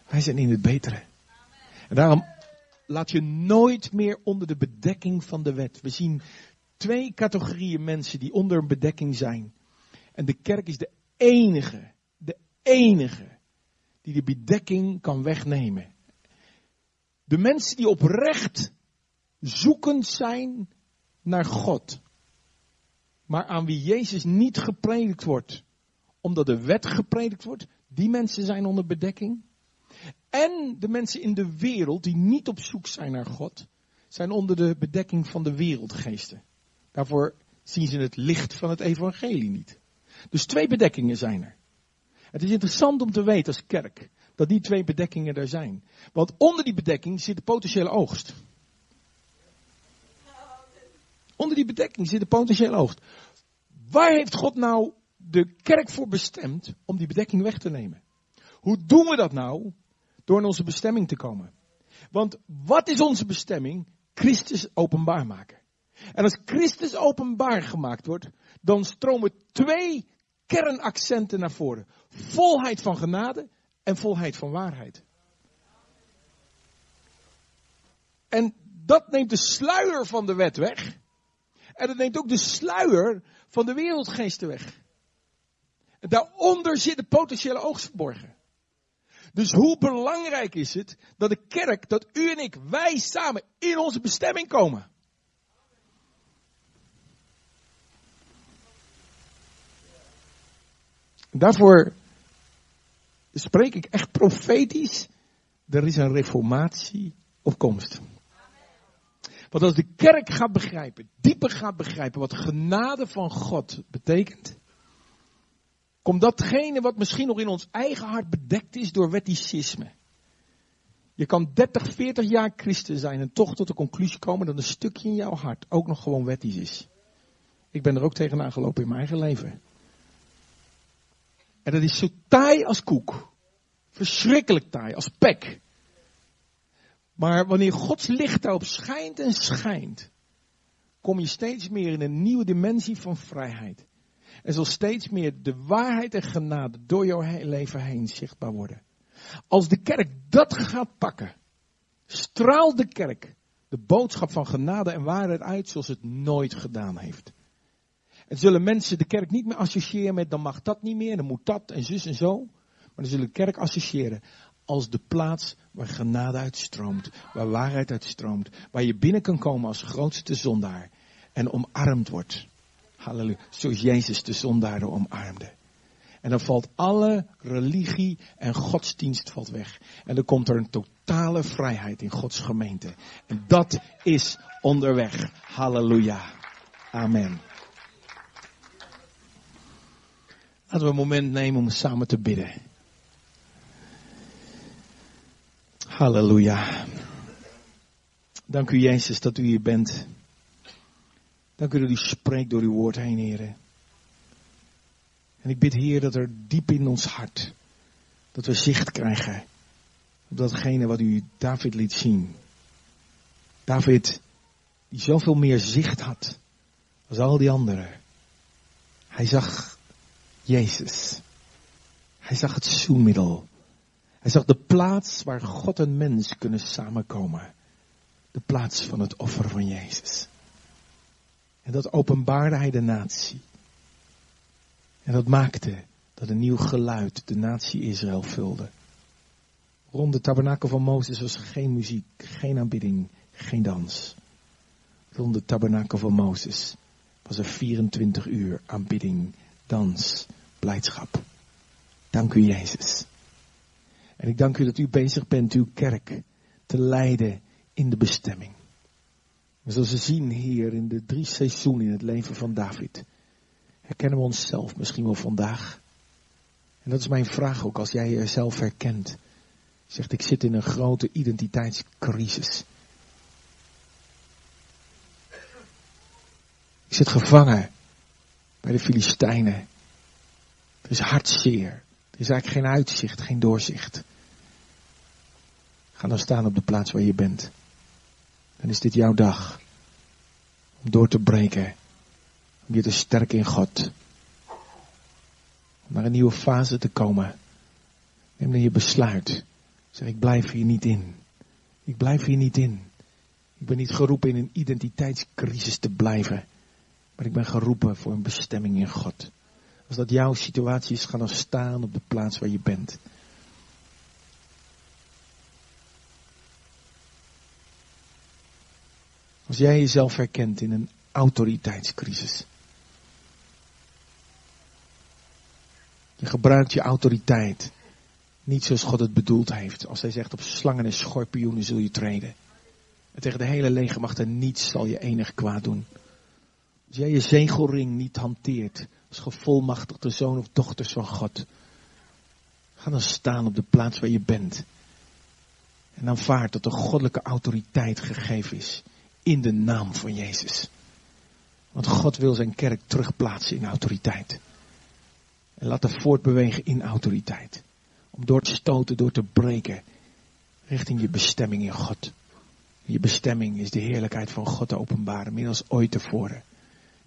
Speaker 2: Wij zijn in het betere. En daarom laat je nooit meer onder de bedekking van de wet. We zien twee categorieën mensen die onder een bedekking zijn. En de kerk is de enige, de enige die de bedekking kan wegnemen. De mensen die oprecht zoekend zijn naar God. Maar aan wie Jezus niet gepredikt wordt, omdat de wet gepredikt wordt, die mensen zijn onder bedekking. En de mensen in de wereld die niet op zoek zijn naar God, zijn onder de bedekking van de wereldgeesten. Daarvoor zien ze het licht van het evangelie niet. Dus twee bedekkingen zijn er. Het is interessant om te weten als kerk dat die twee bedekkingen er zijn. Want onder die bedekking zit de potentiële oogst. Onder die bedekking zit de potentiële oogst. Waar heeft God nou de kerk voor bestemd om die bedekking weg te nemen? Hoe doen we dat nou? Door in onze bestemming te komen. Want wat is onze bestemming? Christus openbaar maken. En als Christus openbaar gemaakt wordt, dan stromen twee kernaccenten naar voren. Volheid van genade en volheid van waarheid. En dat neemt de sluier van de wet weg. En dat neemt ook de sluier van de wereldgeesten weg. Daaronder zit de potentiële oogst verborgen. Dus hoe belangrijk is het dat de kerk, dat u en ik, wij samen in onze bestemming komen? Daarvoor spreek ik echt profetisch. Er is een reformatie op komst. Want als de kerk gaat begrijpen, dieper gaat begrijpen wat genade van God betekent, komt datgene wat misschien nog in ons eigen hart bedekt is door wetticisme. Je kan 30, 40 jaar christen zijn en toch tot de conclusie komen dat een stukje in jouw hart ook nog gewoon wettisch is. Ik ben er ook tegenaan gelopen in mijn eigen leven. En dat is zo taai als koek. Verschrikkelijk taai, als pek. Maar wanneer Gods licht daarop schijnt en schijnt, kom je steeds meer in een nieuwe dimensie van vrijheid. En zal steeds meer de waarheid en genade door jouw leven heen zichtbaar worden. Als de kerk dat gaat pakken, straalt de kerk de boodschap van genade en waarheid uit zoals het nooit gedaan heeft. En zullen mensen de kerk niet meer associëren met dan mag dat niet meer, dan moet dat en zus en zo. Maar dan zullen de kerk associëren als de plaats waar genade uitstroomt, waar waarheid uitstroomt, waar je binnen kan komen als grootste zondaar en omarmd wordt. Halleluja. Zoals Jezus de zondaren omarmde. En dan valt alle religie en godsdienst valt weg. En dan komt er een totale vrijheid in Gods gemeente. En dat is onderweg. Halleluja. Amen. Laten we een moment nemen om samen te bidden. Halleluja. Dank u Jezus dat u hier bent. Dank u dat u spreekt door uw woord heen, heren. En ik bid, Heer, dat er diep in ons hart, dat we zicht krijgen op datgene wat u David liet zien. David, die zoveel meer zicht had als al die anderen. Hij zag Jezus. Hij zag het zoenmiddel. Hij zag de plaats waar God en mens kunnen samenkomen. De plaats van het offer van Jezus. En dat openbaarde hij de natie. En dat maakte dat een nieuw geluid de natie Israël vulde. Rond de tabernakel van Mozes was geen muziek, geen aanbidding, geen dans. Rond de tabernakel van Mozes was er 24 uur aanbidding, dans, blijdschap. Dank u Jezus. En ik dank u dat u bezig bent uw kerk te leiden in de bestemming. Zoals we zien hier in de drie seizoenen in het leven van David, herkennen we onszelf misschien wel vandaag. En dat is mijn vraag ook als jij jezelf herkent. Zegt ik zit in een grote identiteitscrisis. Ik zit gevangen bij de Filistijnen. Er is hartzeer. Er is eigenlijk geen uitzicht, geen doorzicht. Ga dan staan op de plaats waar je bent. Dan is dit jouw dag. Om door te breken. Om je te sterken in God. Om naar een nieuwe fase te komen. Neem dan je besluit Zeg, ik blijf hier niet in. Ik blijf hier niet in. Ik ben niet geroepen in een identiteitscrisis te blijven. Maar ik ben geroepen voor een bestemming in God. Als dat jouw situatie is, ga dan staan op de plaats waar je bent. Als jij jezelf herkent in een autoriteitscrisis. Je gebruikt je autoriteit niet zoals God het bedoeld heeft. Als hij zegt op slangen en schorpioenen zul je treden. En tegen de hele legermacht en niets zal je enig kwaad doen. Als jij je zegelring niet hanteert als gevolmachtigde zoon of dochters van God. Ga dan staan op de plaats waar je bent. En aanvaard dat de goddelijke autoriteit gegeven is in de naam van Jezus. Want God wil zijn kerk terugplaatsen in autoriteit. En laten voortbewegen in autoriteit. Om door te stoten, door te breken. Richting je bestemming in God. Je bestemming is de heerlijkheid van God te openbaren. Meer dan ooit tevoren.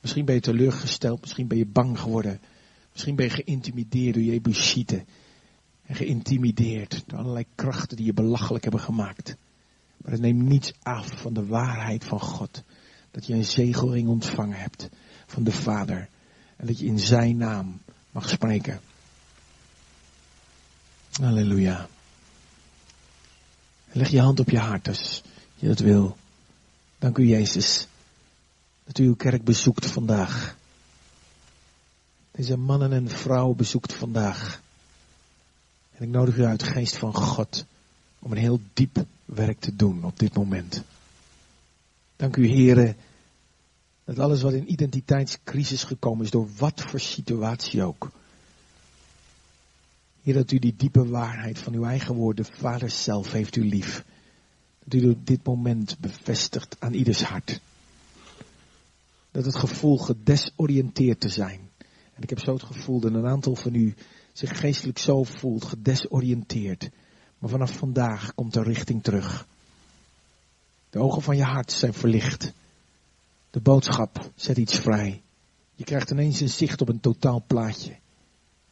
Speaker 2: Misschien ben je teleurgesteld. Misschien ben je bang geworden. Misschien ben je geïntimideerd door Jebusieten. En geïntimideerd door allerlei krachten die je belachelijk hebben gemaakt. Maar het neemt niets af van de waarheid van God. Dat je een zegelring ontvangen hebt van de Vader. En dat je in zijn naam mag spreken. Halleluja. Leg je hand op je hart als je dat wil. Dank u Jezus. Dat u uw kerk bezoekt vandaag. Deze mannen en vrouwen bezoekt vandaag. En ik nodig u uit, geest van God, om een heel diep werk te doen op dit moment. Dank u heren, dat alles wat in identiteitscrisis gekomen is, door wat voor situatie ook. Heer, dat u die diepe waarheid van uw eigen woord, de Vader zelf, heeft u lief. Dat u dit moment bevestigt aan ieders hart. Dat het gevoel gedesoriënteerd te zijn. En ik heb zo het gevoel dat een aantal van u zich geestelijk zo voelt, gedesoriënteerd. Maar vanaf vandaag komt er richting terug. De ogen van je hart zijn verlicht. De boodschap zet iets vrij. Je krijgt ineens een zicht op een totaal plaatje.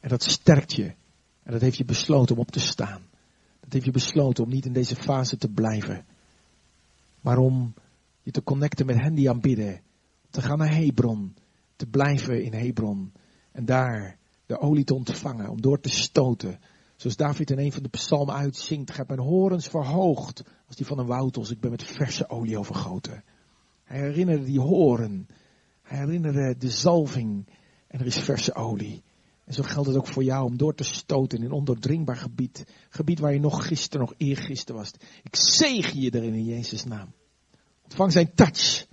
Speaker 2: En dat sterkt je. En dat heeft je besloten om op te staan. Dat heeft je besloten om niet in deze fase te blijven. Maar om je te connecten met hen die aanbidden. Te gaan naar Hebron. Te blijven in Hebron. En daar de olie te ontvangen. Om door te stoten. Zoals David in een van de psalmen uitzingt. Heb mijn horens verhoogd. Als die van een woud Ik ben met verse olie overgoten. Hij herinnerde die horen. Hij herinnerde de zalving. En er is verse olie. En zo geldt het ook voor jou om door te stoten in een ondoordringbaar gebied. Gebied waar je nog gisteren, nog eergisteren was. Ik zegen je erin in Jezus' naam. Ontvang zijn touch.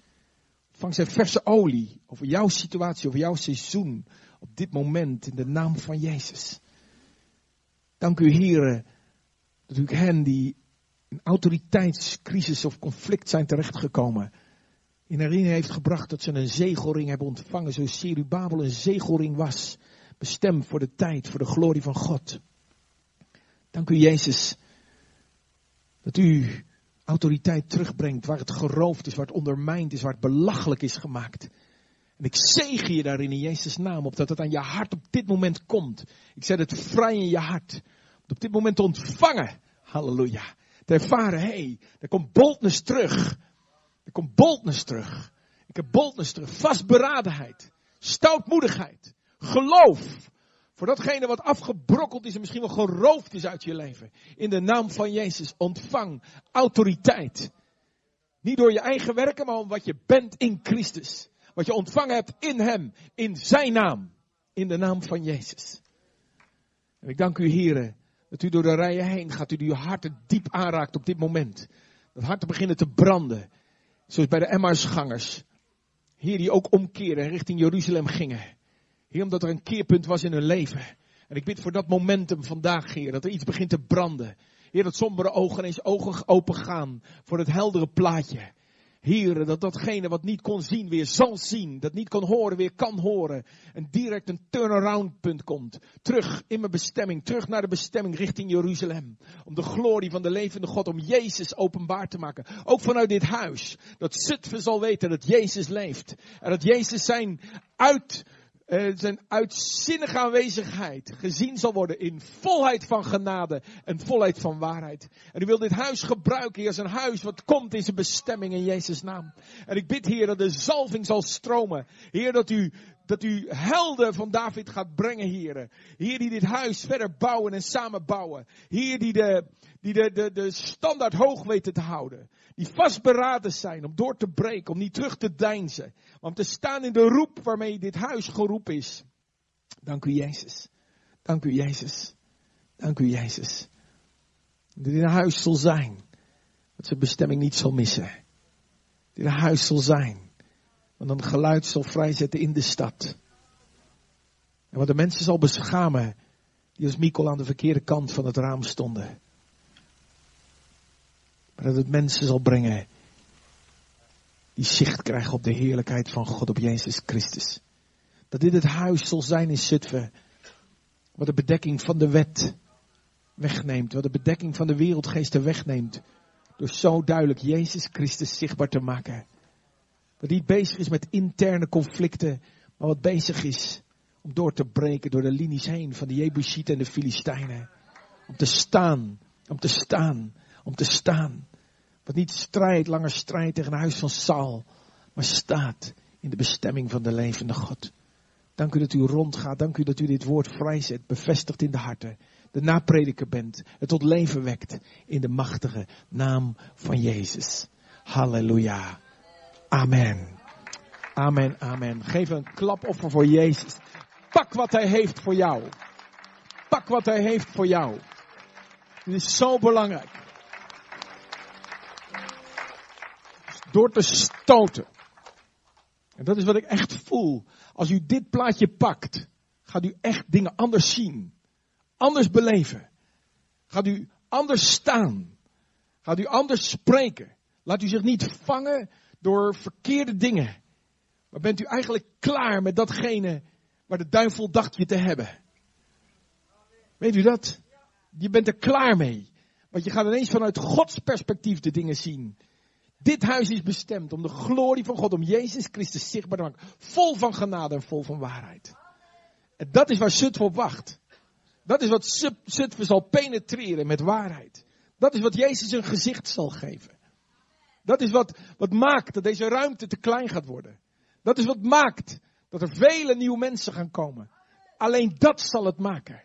Speaker 2: Ontvang zijn verse olie over jouw situatie, over jouw seizoen. Op dit moment in de naam van Jezus. Dank u heren dat u hen die in autoriteitscrisis of conflict zijn terechtgekomen. In herinnering heeft gebracht dat ze een zegelring hebben ontvangen. Zoals Serubabel een zegelring was bestemd voor de tijd, voor de glorie van God. Dank u Jezus dat u autoriteit terugbrengt waar het geroofd is, waar het ondermijnd is, waar het belachelijk is gemaakt. En ik zegen je daarin in Jezus' naam op dat het aan je hart op dit moment komt. Ik zet het vrij in je hart. Op dit moment te ontvangen. Halleluja. Te ervaren, hé, hey, er komt boldness terug. Er komt boldness terug. Ik heb boldness terug. Vastberadenheid. Stoutmoedigheid geloof. Voor datgene wat afgebrokkeld is en misschien wel geroofd is uit je leven. In de naam van Jezus ontvang autoriteit. Niet door je eigen werken, maar om wat je bent in Christus. Wat je ontvangen hebt in Hem, in Zijn naam. In de naam van Jezus. En ik dank u heren, dat u door de rijen heen gaat, u die harten diep aanraakt op dit moment. Dat harten beginnen te branden. Zoals bij de Emmausgangers. Heer die ook omkeren en richting Jeruzalem gingen. Heer, omdat er een keerpunt was in hun leven. En ik bid voor dat momentum vandaag, Heer, dat er iets begint te branden. Heer, dat sombere ogen eens ogen open gaan voor het heldere plaatje. Heer, dat datgene wat niet kon zien weer zal zien. Dat niet kon horen weer kan horen. En direct een turnaround punt komt. Terug in mijn bestemming. Terug naar de bestemming richting Jeruzalem. Om de glorie van de levende God, om Jezus openbaar te maken. Ook vanuit dit huis. Dat Zutphen zal weten dat Jezus leeft. En dat Jezus zijn uit uh, zijn uitzinnige aanwezigheid gezien zal worden in volheid van genade en volheid van waarheid. En u wil dit huis gebruiken, Heer, als een huis wat komt in zijn bestemming in Jezus' naam. En ik bid, Heer, dat de zalving zal stromen. Heer, dat u, dat u helden van David gaat brengen, Heer. Heer, die dit huis verder bouwen en samenbouwen. Heer, die de, die de, de, standaard hoog weten te houden. Die vastberaden zijn om door te breken, om niet terug te deinzen. Om te staan in de roep waarmee dit huis geroepen is. Dank u Jezus. Dank u Jezus. Dank u Jezus. Dat dit een huis zal zijn. Dat zijn bestemming niet zal missen. Dat dit een huis zal zijn. Want een geluid zal vrijzetten in de stad. En wat de mensen zal beschamen. Die als Mikkel aan de verkeerde kant van het raam stonden. Maar dat het mensen zal brengen die zicht krijgen op de heerlijkheid van God, op Jezus Christus. Dat dit het huis zal zijn in Zutphen. Wat de bedekking van de wet wegneemt. Wat de bedekking van de wereldgeesten wegneemt. Door zo duidelijk Jezus Christus zichtbaar te maken. Dat niet bezig is met interne conflicten. Maar wat bezig is om door te breken door de linies heen van de Jebusieten en de Filistijnen. Om te staan. Om te staan. Om te staan. Wat niet strijdt, langer strijdt tegen een huis van Saul, maar staat in de bestemming van de levende God. Dank u dat u rondgaat. Dank u dat u dit woord vrijzet, bevestigt in de harten. De naprediker bent, het tot leven wekt in de machtige naam van Jezus. Halleluja. Amen. Amen, amen. Geef een klapoffer voor Jezus. Pak wat hij heeft voor jou. Pak wat hij heeft voor jou. Dit is zo belangrijk. Door te stoten. En dat is wat ik echt voel. Als u dit plaatje pakt, gaat u echt dingen anders zien. Anders beleven. Gaat u anders staan. Gaat u anders spreken. Laat u zich niet vangen door verkeerde dingen. Maar bent u eigenlijk klaar met datgene waar de duivel dacht je te hebben? Weet u dat? Je bent er klaar mee. Want je gaat ineens vanuit Gods perspectief de dingen zien. Dit huis is bestemd om de glorie van God, om Jezus Christus zichtbaar te maken. Vol van genade en vol van waarheid. En dat is waar Zutphen op wacht. Dat is wat Zutphen zal penetreren met waarheid. Dat is wat Jezus een gezicht zal geven. Dat is wat, wat maakt dat deze ruimte te klein gaat worden. Dat is wat maakt dat er vele nieuwe mensen gaan komen. Alleen dat zal het maken.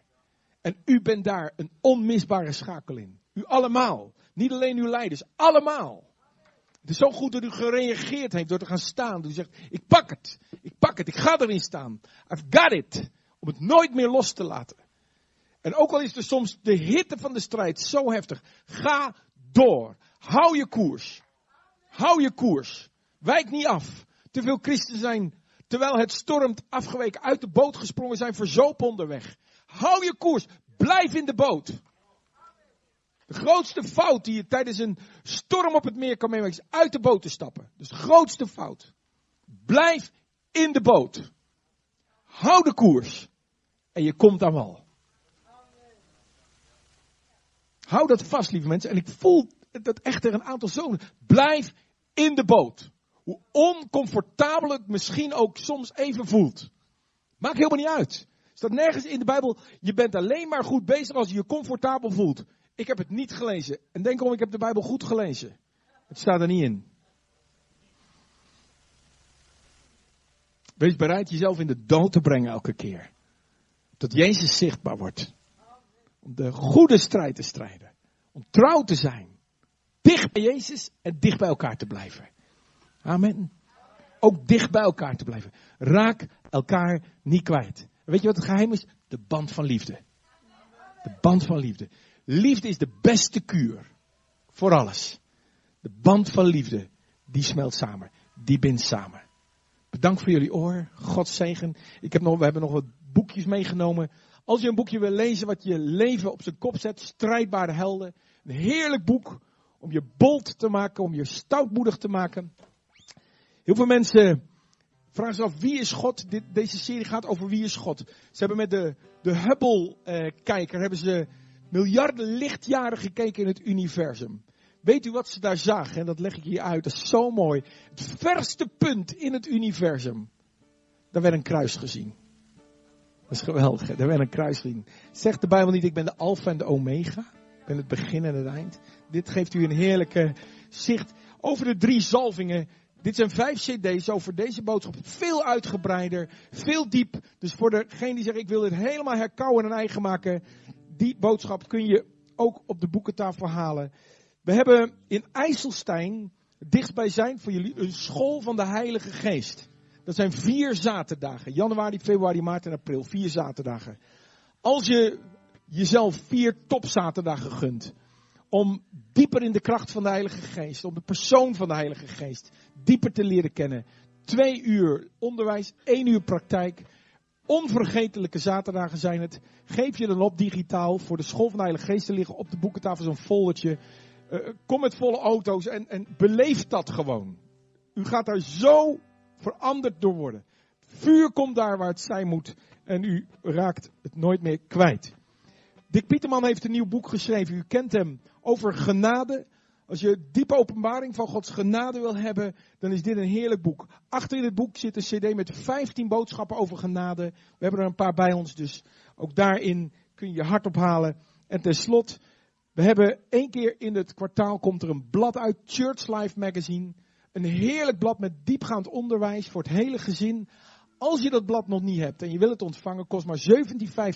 Speaker 2: En u bent daar een onmisbare schakel in. U allemaal. Niet alleen uw leiders, allemaal. Het is zo goed dat u gereageerd heeft door te gaan staan. U zegt, ik pak het. Ik pak het. Ik ga erin staan. I've got it. Om het nooit meer los te laten. En ook al is er soms de hitte van de strijd zo heftig. Ga door. Hou je koers. Hou je koers. Wijk niet af. Te veel christenen zijn, terwijl het stormt, afgeweken, uit de boot gesprongen zijn, verzopen onderweg. Hou je koers. Blijf in de boot. De grootste fout die je tijdens een storm op het meer kan meemaken is uit de boot te stappen. Dus de grootste fout. Blijf in de boot. Hou de koers. En je komt aan wal. Hou dat vast, lieve mensen. En ik voel dat echt er een aantal zonen. Blijf in de boot. Hoe oncomfortabel het misschien ook soms even voelt. Maakt helemaal niet uit. Staat nergens in de Bijbel. Je bent alleen maar goed bezig als je je comfortabel voelt. Ik heb het niet gelezen. En denk om, ik heb de Bijbel goed gelezen. Het staat er niet in. Wees bereid jezelf in de dood te brengen elke keer. Dat Jezus zichtbaar wordt. Om de goede strijd te strijden. Om trouw te zijn. Dicht bij Jezus en dicht bij elkaar te blijven. Amen. Ook dicht bij elkaar te blijven. Raak elkaar niet kwijt. Weet je wat het geheim is? De band van liefde. De band van liefde. Liefde is de beste kuur. Voor alles. De band van liefde, die smelt samen. Die bindt samen. Bedankt voor jullie oor. God zegen. Ik heb nog, we hebben nog wat boekjes meegenomen. Als je een boekje wil lezen wat je leven op zijn kop zet. Strijdbare helden. Een heerlijk boek om je bold te maken. Om je stoutmoedig te maken. Heel veel mensen vragen zich af wie is God. Deze serie gaat over wie is God. Ze hebben met de, de Hubble-kijker eh, hebben ze miljarden lichtjaren gekeken in het universum. Weet u wat ze daar zagen? En dat leg ik hier uit. Dat is zo mooi. Het verste punt in het universum. Daar werd een kruis gezien. Dat is geweldig. Daar ben een kruising. Zegt de Bijbel niet, ik ben de alfa en de omega. Ben het begin en het eind. Dit geeft u een heerlijke zicht over de drie zalvingen. Dit zijn vijf cd's over deze boodschap. Veel uitgebreider, veel diep. Dus voor degene die zegt, ik wil dit helemaal herkauwen en eigen maken. Die boodschap kun je ook op de boekentafel halen. We hebben in IJsselstein, dichtstbij zijn voor jullie, een school van de Heilige Geest. Dat zijn vier zaterdagen. Januari, februari, maart en april. Vier zaterdagen. Als je jezelf vier topzaterdagen gunt. Om dieper in de kracht van de Heilige Geest, om de persoon van de Heilige Geest dieper te leren kennen. Twee uur onderwijs, één uur praktijk. Onvergetelijke zaterdagen zijn het. Geef je dan op digitaal voor de school van de Heilige Geest te liggen op de boekentafel zo'n foldertje. Uh, kom met volle auto's en, en beleef dat gewoon. U gaat daar zo veranderd door worden. Vuur komt daar waar het zijn moet en u raakt het nooit meer kwijt. Dick Pieterman heeft een nieuw boek geschreven. U kent hem over genade. Als je diepe openbaring van Gods genade wil hebben, dan is dit een heerlijk boek. Achter in het boek zit een cd met 15 boodschappen over genade. We hebben er een paar bij ons, dus ook daarin kun je je hart ophalen. En tenslotte, we hebben één keer in het kwartaal komt er een blad uit, Church Life Magazine. Een heerlijk blad met diepgaand onderwijs voor het hele gezin. Als je dat blad nog niet hebt en je wil het ontvangen, kost maar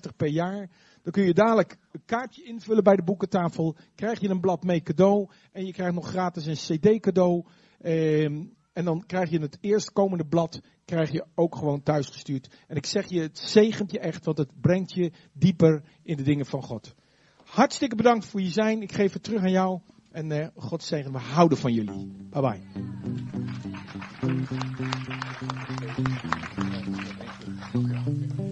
Speaker 2: 17,50 per jaar. Dan kun je dadelijk een kaartje invullen bij de boekentafel. Krijg je een blad mee cadeau. En je krijgt nog gratis een cd cadeau. Ehm, en dan krijg je het eerstkomende blad krijg je ook gewoon thuis gestuurd. En ik zeg je, het zegent je echt, want het brengt je dieper in de dingen van God. Hartstikke bedankt voor je zijn. Ik geef het terug aan jou. En uh, God zegen, we houden van jullie. Bye bye.